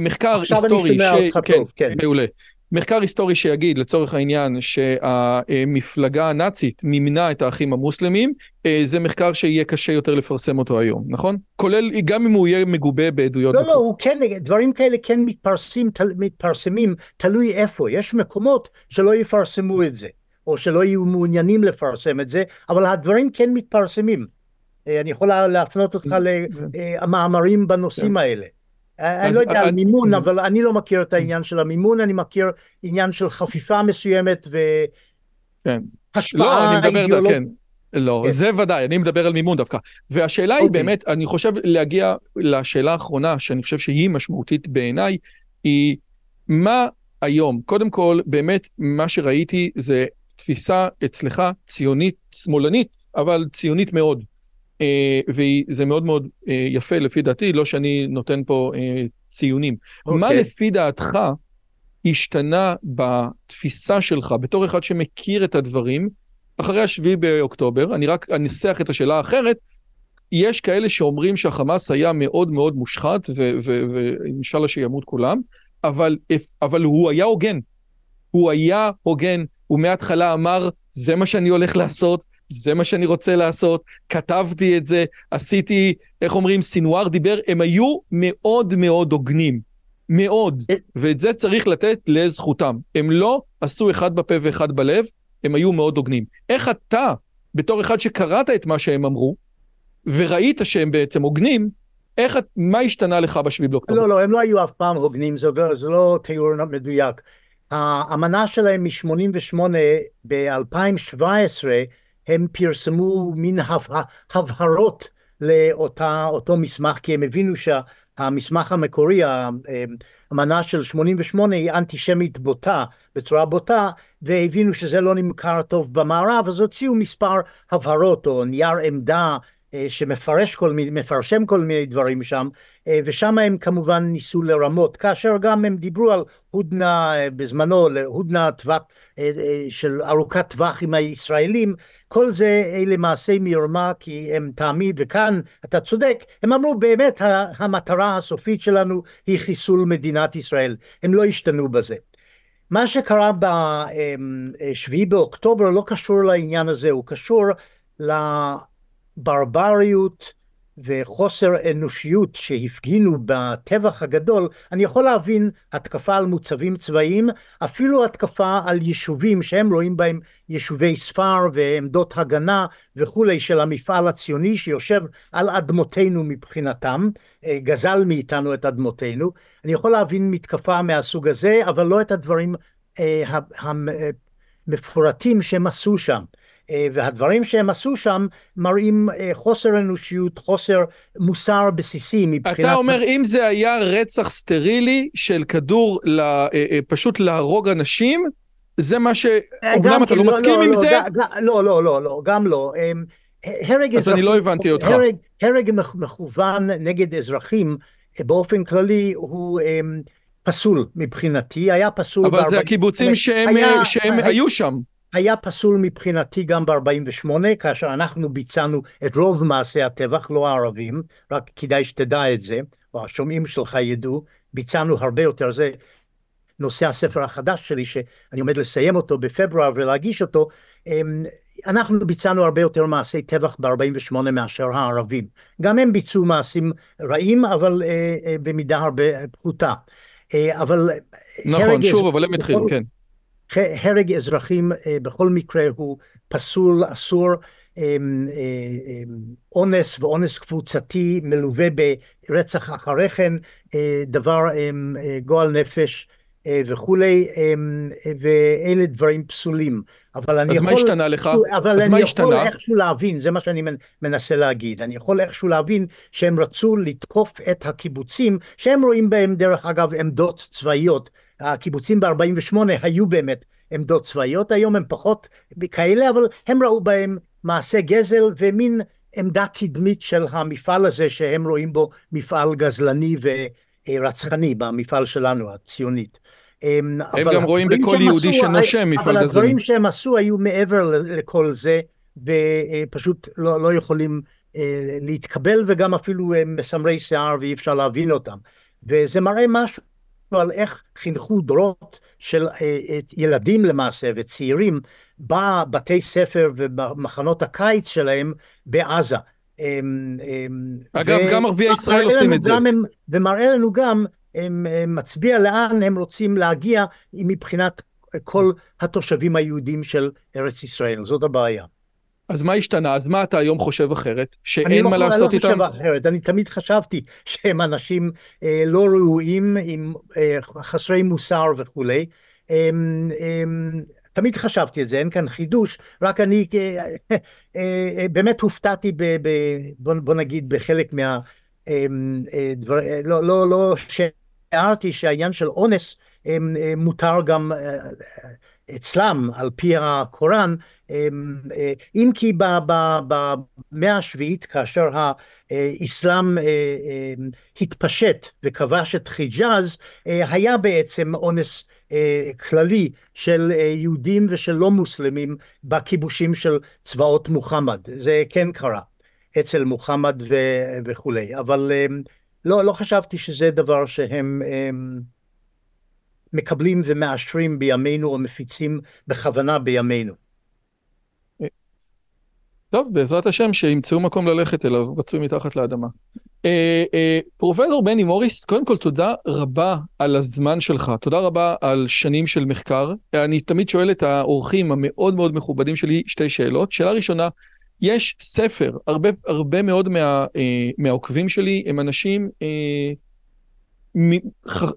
מחקר היסטורי, עכשיו אני שומע אותך טוב, כן. מעולה. מחקר היסטורי שיגיד לצורך העניין שהמפלגה הנאצית מימנה את האחים המוסלמים, אה, זה מחקר שיהיה קשה יותר לפרסם אותו היום, נכון? כולל, גם אם הוא יהיה מגובה בעדויות. לא, לא, הוא כן, דברים כאלה כן מתפרסים, תל, מתפרסמים, תלוי איפה. יש מקומות שלא יפרסמו את זה, או שלא יהיו מעוניינים לפרסם את זה, אבל הדברים כן מתפרסמים. אה, אני יכול להפנות אותך למאמרים בנושאים כן. האלה. אני לא יודע על מימון, אבל אני לא מכיר את העניין של המימון, אני מכיר עניין של חפיפה מסוימת והשפעה כן. אידיאולוגית. כן. לא, כן. זה ודאי, אני מדבר על מימון דווקא. והשאלה היא אוקיי. באמת, אני חושב להגיע לשאלה האחרונה, שאני חושב שהיא משמעותית בעיניי, היא מה היום, קודם כל, באמת, מה שראיתי זה תפיסה אצלך ציונית, שמאלנית, אבל ציונית מאוד. אה, וזה מאוד מאוד אה, יפה לפי דעתי, לא שאני נותן פה אה, ציונים. Okay. מה אוקיי. לפי דעתך השתנה בתפיסה שלך, בתור אחד שמכיר את הדברים, אחרי השביעי באוקטובר, אני רק אנסח את השאלה האחרת, יש כאלה שאומרים שהחמאס היה מאוד מאוד מושחת, ואינשאללה שימות כולם, אבל, אבל הוא היה הוגן. הוא היה הוגן, הוא מההתחלה אמר, זה מה שאני הולך לעשות, זה מה שאני רוצה לעשות, כתבתי את זה, עשיתי, איך אומרים, סינואר דיבר, הם היו מאוד מאוד הוגנים. מאוד. אה. ואת זה צריך לתת לזכותם. הם לא עשו אחד בפה ואחד בלב, הם היו מאוד הוגנים. איך אתה, בתור אחד שקראת את מה שהם אמרו, וראית שהם בעצם הוגנים, איך, מה השתנה לך בשביעי באוקטובר? לא, לא, הם לא היו אף פעם הוגנים, זה, זה לא תיאור מדויק. האמנה שלהם מ-88 ב-2017 הם פרסמו מין הבהרות לאותו מסמך, כי הם הבינו שהמסמך המקורי, האמנה של 88 היא אנטישמית בוטה, בצורה בוטה, והבינו שזה לא נמכר טוב במערב, אז הוציאו מספר הבהרות או נייר עמדה אה, שמפרש כל מיני, מפרשם כל מיני דברים שם, ושם הם כמובן ניסו לרמות, כאשר גם הם דיברו על הודנה אה, בזמנו, הודנה טווח, של ארוכת טווח עם הישראלים, כל זה למעשה מרמה כי הם תמיד, וכאן אתה צודק, הם אמרו באמת המטרה הסופית שלנו היא חיסול מדינת ישראל, הם לא השתנו בזה. מה שקרה בשביעי באוקטובר לא קשור לעניין הזה, הוא קשור ברבריות וחוסר אנושיות שהפגינו בטבח הגדול, אני יכול להבין התקפה על מוצבים צבאיים, אפילו התקפה על יישובים שהם רואים בהם יישובי ספר ועמדות הגנה וכולי של המפעל הציוני שיושב על אדמותינו מבחינתם, אה, גזל מאיתנו את אדמותינו. אני יכול להבין מתקפה מהסוג הזה, אבל לא את הדברים אה, המפורטים שהם עשו שם. אה, והדברים שהם עשו שם מראים אה, חוסר אנושיות, חוסר מוסר בסיסי מבחינת... אתה אומר אם זה היה רצח סטרילי של כדור אה, פשוט להרוג אנשים, זה מה ש... אומנם אתה לא, לא מסכים לא, עם לא, זה? לא, לא, לא, לא, גם לא. הרג אז אני לא הבנתי אותך. הרג, הרג מכוון נגד אזרחים באופן כללי הוא פסול מבחינתי, היה פסול... אבל זה הקיבוצים שהם, היו שם. היה פסול מבחינתי גם ב-48, כאשר אנחנו ביצענו את רוב מעשי הטבח, לא הערבים, רק כדאי שתדע את זה, או השומעים שלך ידעו, ביצענו הרבה יותר, זה נושא הספר החדש שלי, שאני עומד לסיים אותו בפברואר ולהגיש אותו, אנחנו ביצענו הרבה יותר מעשי טבח ב-48 מאשר הערבים. גם הם ביצעו מעשים רעים, אבל במידה הרבה פחותה. אבל... נכון, שוב, אבל הם התחילו, כן. הרג אזרחים בכל מקרה הוא פסול, אסור. אה, אמ, אונס ואונס קבוצתי מלווה ברצח אחרי כן, אה, דבר אה, גועל נפש וכולי, ואלה דברים פסולים. אבל אני אז יכול... אז מה השתנה לך? אבל אני יכול? איכשהו להבין, זה מה שאני מנסה להגיד. אני יכול איכשהו להבין שהם רצו לתקוף את הקיבוצים, שהם רואים בהם, דרך אגב, עמדות צבאיות. הקיבוצים ב-48 היו באמת עמדות צבאיות, היום הם פחות כאלה, אבל הם ראו בהם מעשה גזל ומין עמדה קדמית של המפעל הזה שהם רואים בו מפעל גזלני ורצחני במפעל שלנו הציונית. הם גם רואים בכל יהודי שנושם מפעל גזלני. אבל הדברים שהם עשו היו מעבר לכל זה ופשוט לא, לא יכולים אה, להתקבל וגם אפילו הם מסמרי שיער ואי אפשר להבין אותם. וזה מראה משהו על איך חינכו דורות של אה, ילדים למעשה וצעירים בבתי ספר ובמחנות הקיץ שלהם בעזה. אגב, ו... גם ערביי ישראל עושים את זה. הם, ומראה לנו גם, הם, הם מצביע לאן הם רוצים להגיע מבחינת כל התושבים היהודים של ארץ ישראל, זאת הבעיה. אז מה השתנה? אז מה אתה היום חושב אחרת? שאין מה לעשות איתם? אני לא חושב אחרת, אני תמיד חשבתי שהם אנשים אה, לא ראויים, עם, אה, חסרי מוסר וכולי. אה, אה, תמיד חשבתי את זה, אין כאן חידוש, רק אני אה, אה, אה, באמת הופתעתי, ב, ב, בוא, בוא נגיד, בחלק מה... לא, לא, לא שהערתי שהעניין של אונס מותר גם אצלם, על פי הקוראן, אם כי במאה השביעית, כאשר האסלאם התפשט וכבש את חיג'אז, היה בעצם אונס כללי של יהודים ושל לא מוסלמים בכיבושים של צבאות מוחמד. זה כן קרה אצל מוחמד וכולי, אבל לא, לא חשבתי שזה דבר שהם מקבלים ומאשרים בימינו או מפיצים בכוונה בימינו. טוב, בעזרת השם שימצאו מקום ללכת אליו, מצוי מתחת לאדמה. אה, אה, פרופסור בני מוריס, קודם כל תודה רבה על הזמן שלך, תודה רבה על שנים של מחקר. אני תמיד שואל את האורחים המאוד מאוד מכובדים שלי שתי שאלות. שאלה ראשונה, יש ספר, הרבה, הרבה מאוד מה, אה, מהעוקבים שלי הם אנשים אה,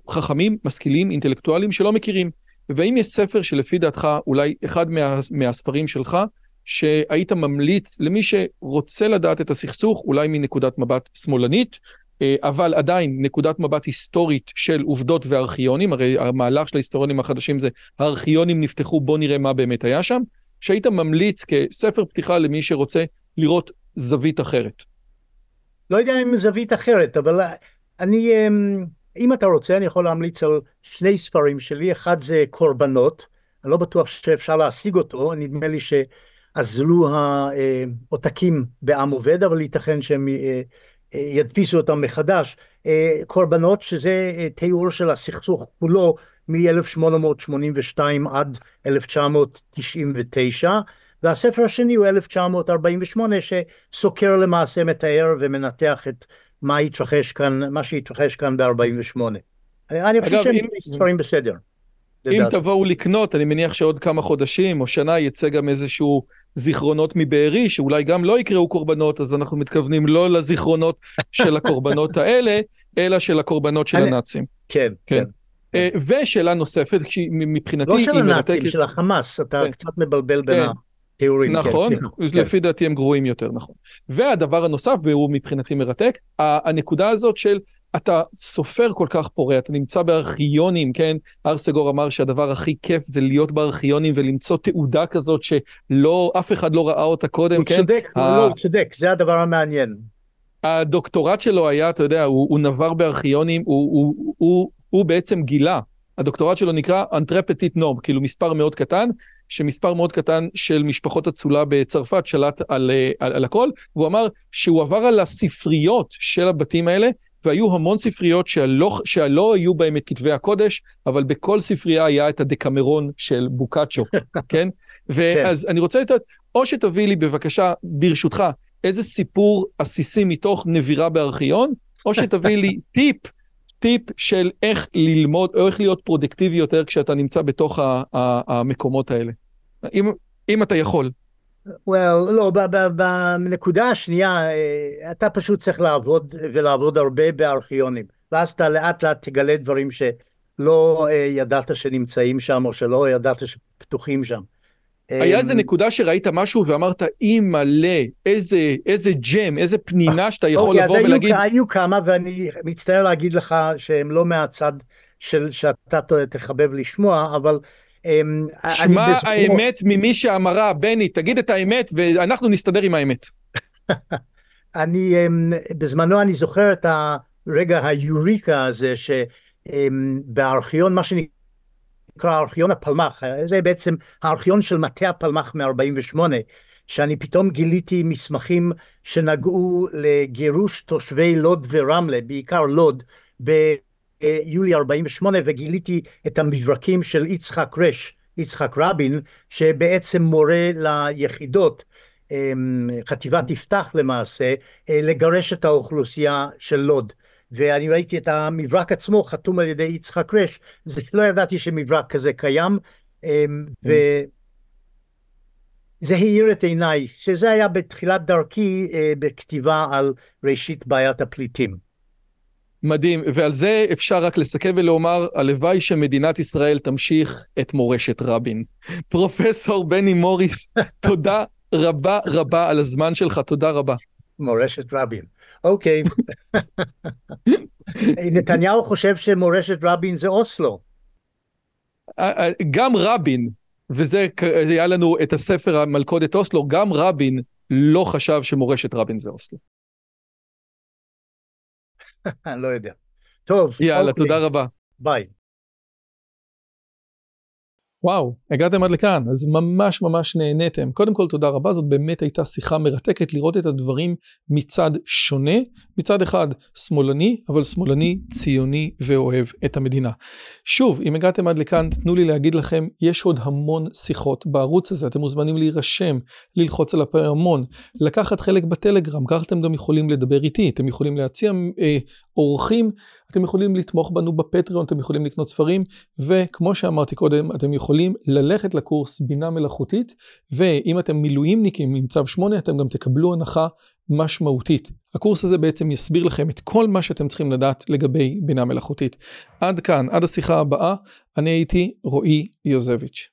חכמים, משכילים, אינטלקטואלים שלא מכירים. והאם יש ספר שלפי דעתך, אולי אחד מה, מהספרים שלך, שהיית ממליץ למי שרוצה לדעת את הסכסוך, אולי מנקודת מבט שמאלנית, אה, אבל עדיין נקודת מבט היסטורית של עובדות וארכיונים, הרי המהלך של ההיסטוריונים החדשים זה הארכיונים נפתחו, בוא נראה מה באמת היה שם, שהיית ממליץ כספר פתיחה למי שרוצה לראות זווית אחרת. לא יודע אם זווית אחרת, אבל אני, אמ, אם אתה רוצה, אני יכול להמליץ על שני ספרים שלי, אחד זה קורבנות, אני לא בטוח שאפשר להשיג אותו, נדמה לי ש... אזלו העותקים בעם עובד, אבל ייתכן שהם אה, אה, ידפיסו אותם מחדש. אה, קורבנות, שזה תיאור של הסכסוך כולו מ-1882 עד 1999, והספר השני הוא 1948, שסוקר למעשה, מתאר ומנתח את מה התרחש כאן, מה שהתרחש כאן ב-48. אני חושב שהם ספרים בסדר. אם תבואו לקנות, אני מניח שעוד כמה חודשים או שנה יצא גם איזשהו זיכרונות מבארי, שאולי גם לא יקראו קורבנות, אז אנחנו מתכוונים לא לזיכרונות של הקורבנות האלה, אלא של הקורבנות של הנאצים. כן, כן. אה, ושאלה נוספת, מבחינתי לא של הנאצים, של החמאס, אתה כן. קצת מבלבל בין כן. התיאורים. נכון, לפי דעתי הם גרועים יותר, נכון. והדבר הנוסף, והוא מבחינתי מרתק, הנקודה הזאת של אתה סופר כל כך פורה, אתה נמצא בארכיונים, כן? ארסגור אמר שהדבר הכי כיף זה להיות בארכיונים ולמצוא תעודה כזאת שלא, אף אחד לא ראה אותה קודם, הוא כן? הוא צודק, ה... לא, הוא צודק, זה הדבר המעניין. הדוקטורט שלו היה, אתה יודע, הוא, הוא נבר בארכיונים, הוא, הוא, הוא, הוא בעצם גילה, הדוקטורט שלו נקרא אנטרפטית נום, כאילו מספר מאוד קטן, שמספר מאוד קטן של משפחות אצולה בצרפת שלט על, על, על הכל, והוא אמר שהוא עבר על הספריות של הבתים האלה, והיו המון ספריות שלא, שלא היו בהם את כתבי הקודש, אבל בכל ספרייה היה את הדקמרון של בוקאצ'ו, כן? ואז אני רוצה לתת, או שתביא לי בבקשה, ברשותך, איזה סיפור עסיסי מתוך נבירה בארכיון, או שתביא לי טיפ, טיפ של איך ללמוד, או איך להיות פרודקטיבי יותר כשאתה נמצא בתוך המקומות האלה. אם, אם אתה יכול. well, לא, בנקודה השנייה, אה, אתה פשוט צריך לעבוד ולעבוד הרבה בארכיונים, ואז אתה לאט לאט תגלה דברים שלא אה, ידעת שנמצאים שם, או שלא ידעת שפתוחים שם. היה איזה אמ, נקודה שראית משהו ואמרת, אימא'לה, איזה, איזה ג'ם, איזה פנינה שאתה יכול אוקיי, לבוא ולהגיד... היו כמה, ואני מצטער להגיד לך שהם לא מהצד של שאתה תחבב לשמוע, אבל... אמ, שמע. האמת ממי שאמרה, בני, תגיד את האמת ואנחנו נסתדר עם האמת. אני, אמ, בזמנו אני זוכר את הרגע היוריקה הזה, שבארכיון, מה שנקרא... נקרא ארכיון הפלמ"ח, זה בעצם הארכיון של מטה הפלמ"ח מ-48, שאני פתאום גיליתי מסמכים שנגעו לגירוש תושבי לוד ורמלה, בעיקר לוד, ביולי 48, וגיליתי את המברקים של יצחק רש, יצחק רבין, שבעצם מורה ליחידות, אמ, חטיבת יפתח למעשה, אה, לגרש את האוכלוסייה של לוד. ואני ראיתי את המברק עצמו חתום על ידי יצחק רש, זה לא ידעתי שמברק כזה קיים, אמ, כן. וזה האיר את עיניי, שזה היה בתחילת דרכי אה, בכתיבה על ראשית בעיית הפליטים. מדהים, ועל זה אפשר רק לסכם ולומר, הלוואי שמדינת ישראל תמשיך את מורשת רבין. פרופסור בני מוריס, תודה רבה רבה על הזמן שלך, תודה רבה. מורשת רבין. אוקיי. נתניהו חושב שמורשת רבין זה אוסלו. גם רבין, וזה היה לנו את הספר המלכודת אוסלו, גם רבין לא חשב שמורשת רבין זה אוסלו. לא יודע. טוב. יאללה, אוקיי. תודה רבה. ביי. וואו, הגעתם עד לכאן, אז ממש ממש נהניתם. קודם כל תודה רבה, זאת באמת הייתה שיחה מרתקת לראות את הדברים מצד שונה. מצד אחד שמאלני, אבל שמאלני, ציוני ואוהב את המדינה. שוב, אם הגעתם עד לכאן, תנו לי להגיד לכם, יש עוד המון שיחות בערוץ הזה, אתם מוזמנים להירשם, ללחוץ על הפעמון, לקחת חלק בטלגרם, ככה אתם גם יכולים לדבר איתי, אתם יכולים להציע אה, אורחים, אתם יכולים לתמוך בנו בפטריון, אתם יכולים לקנות ספרים, וכמו שאמרתי קודם, אתם יכולים ללכת לקורס בינה מלאכותית, ואם אתם מילואימניקים עם צו 8, אתם גם תקבלו הנחה משמעותית. הקורס הזה בעצם יסביר לכם את כל מה שאתם צריכים לדעת לגבי בינה מלאכותית. עד כאן, עד השיחה הבאה, אני הייתי רועי יוזביץ'.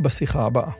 בשיחה הבאה.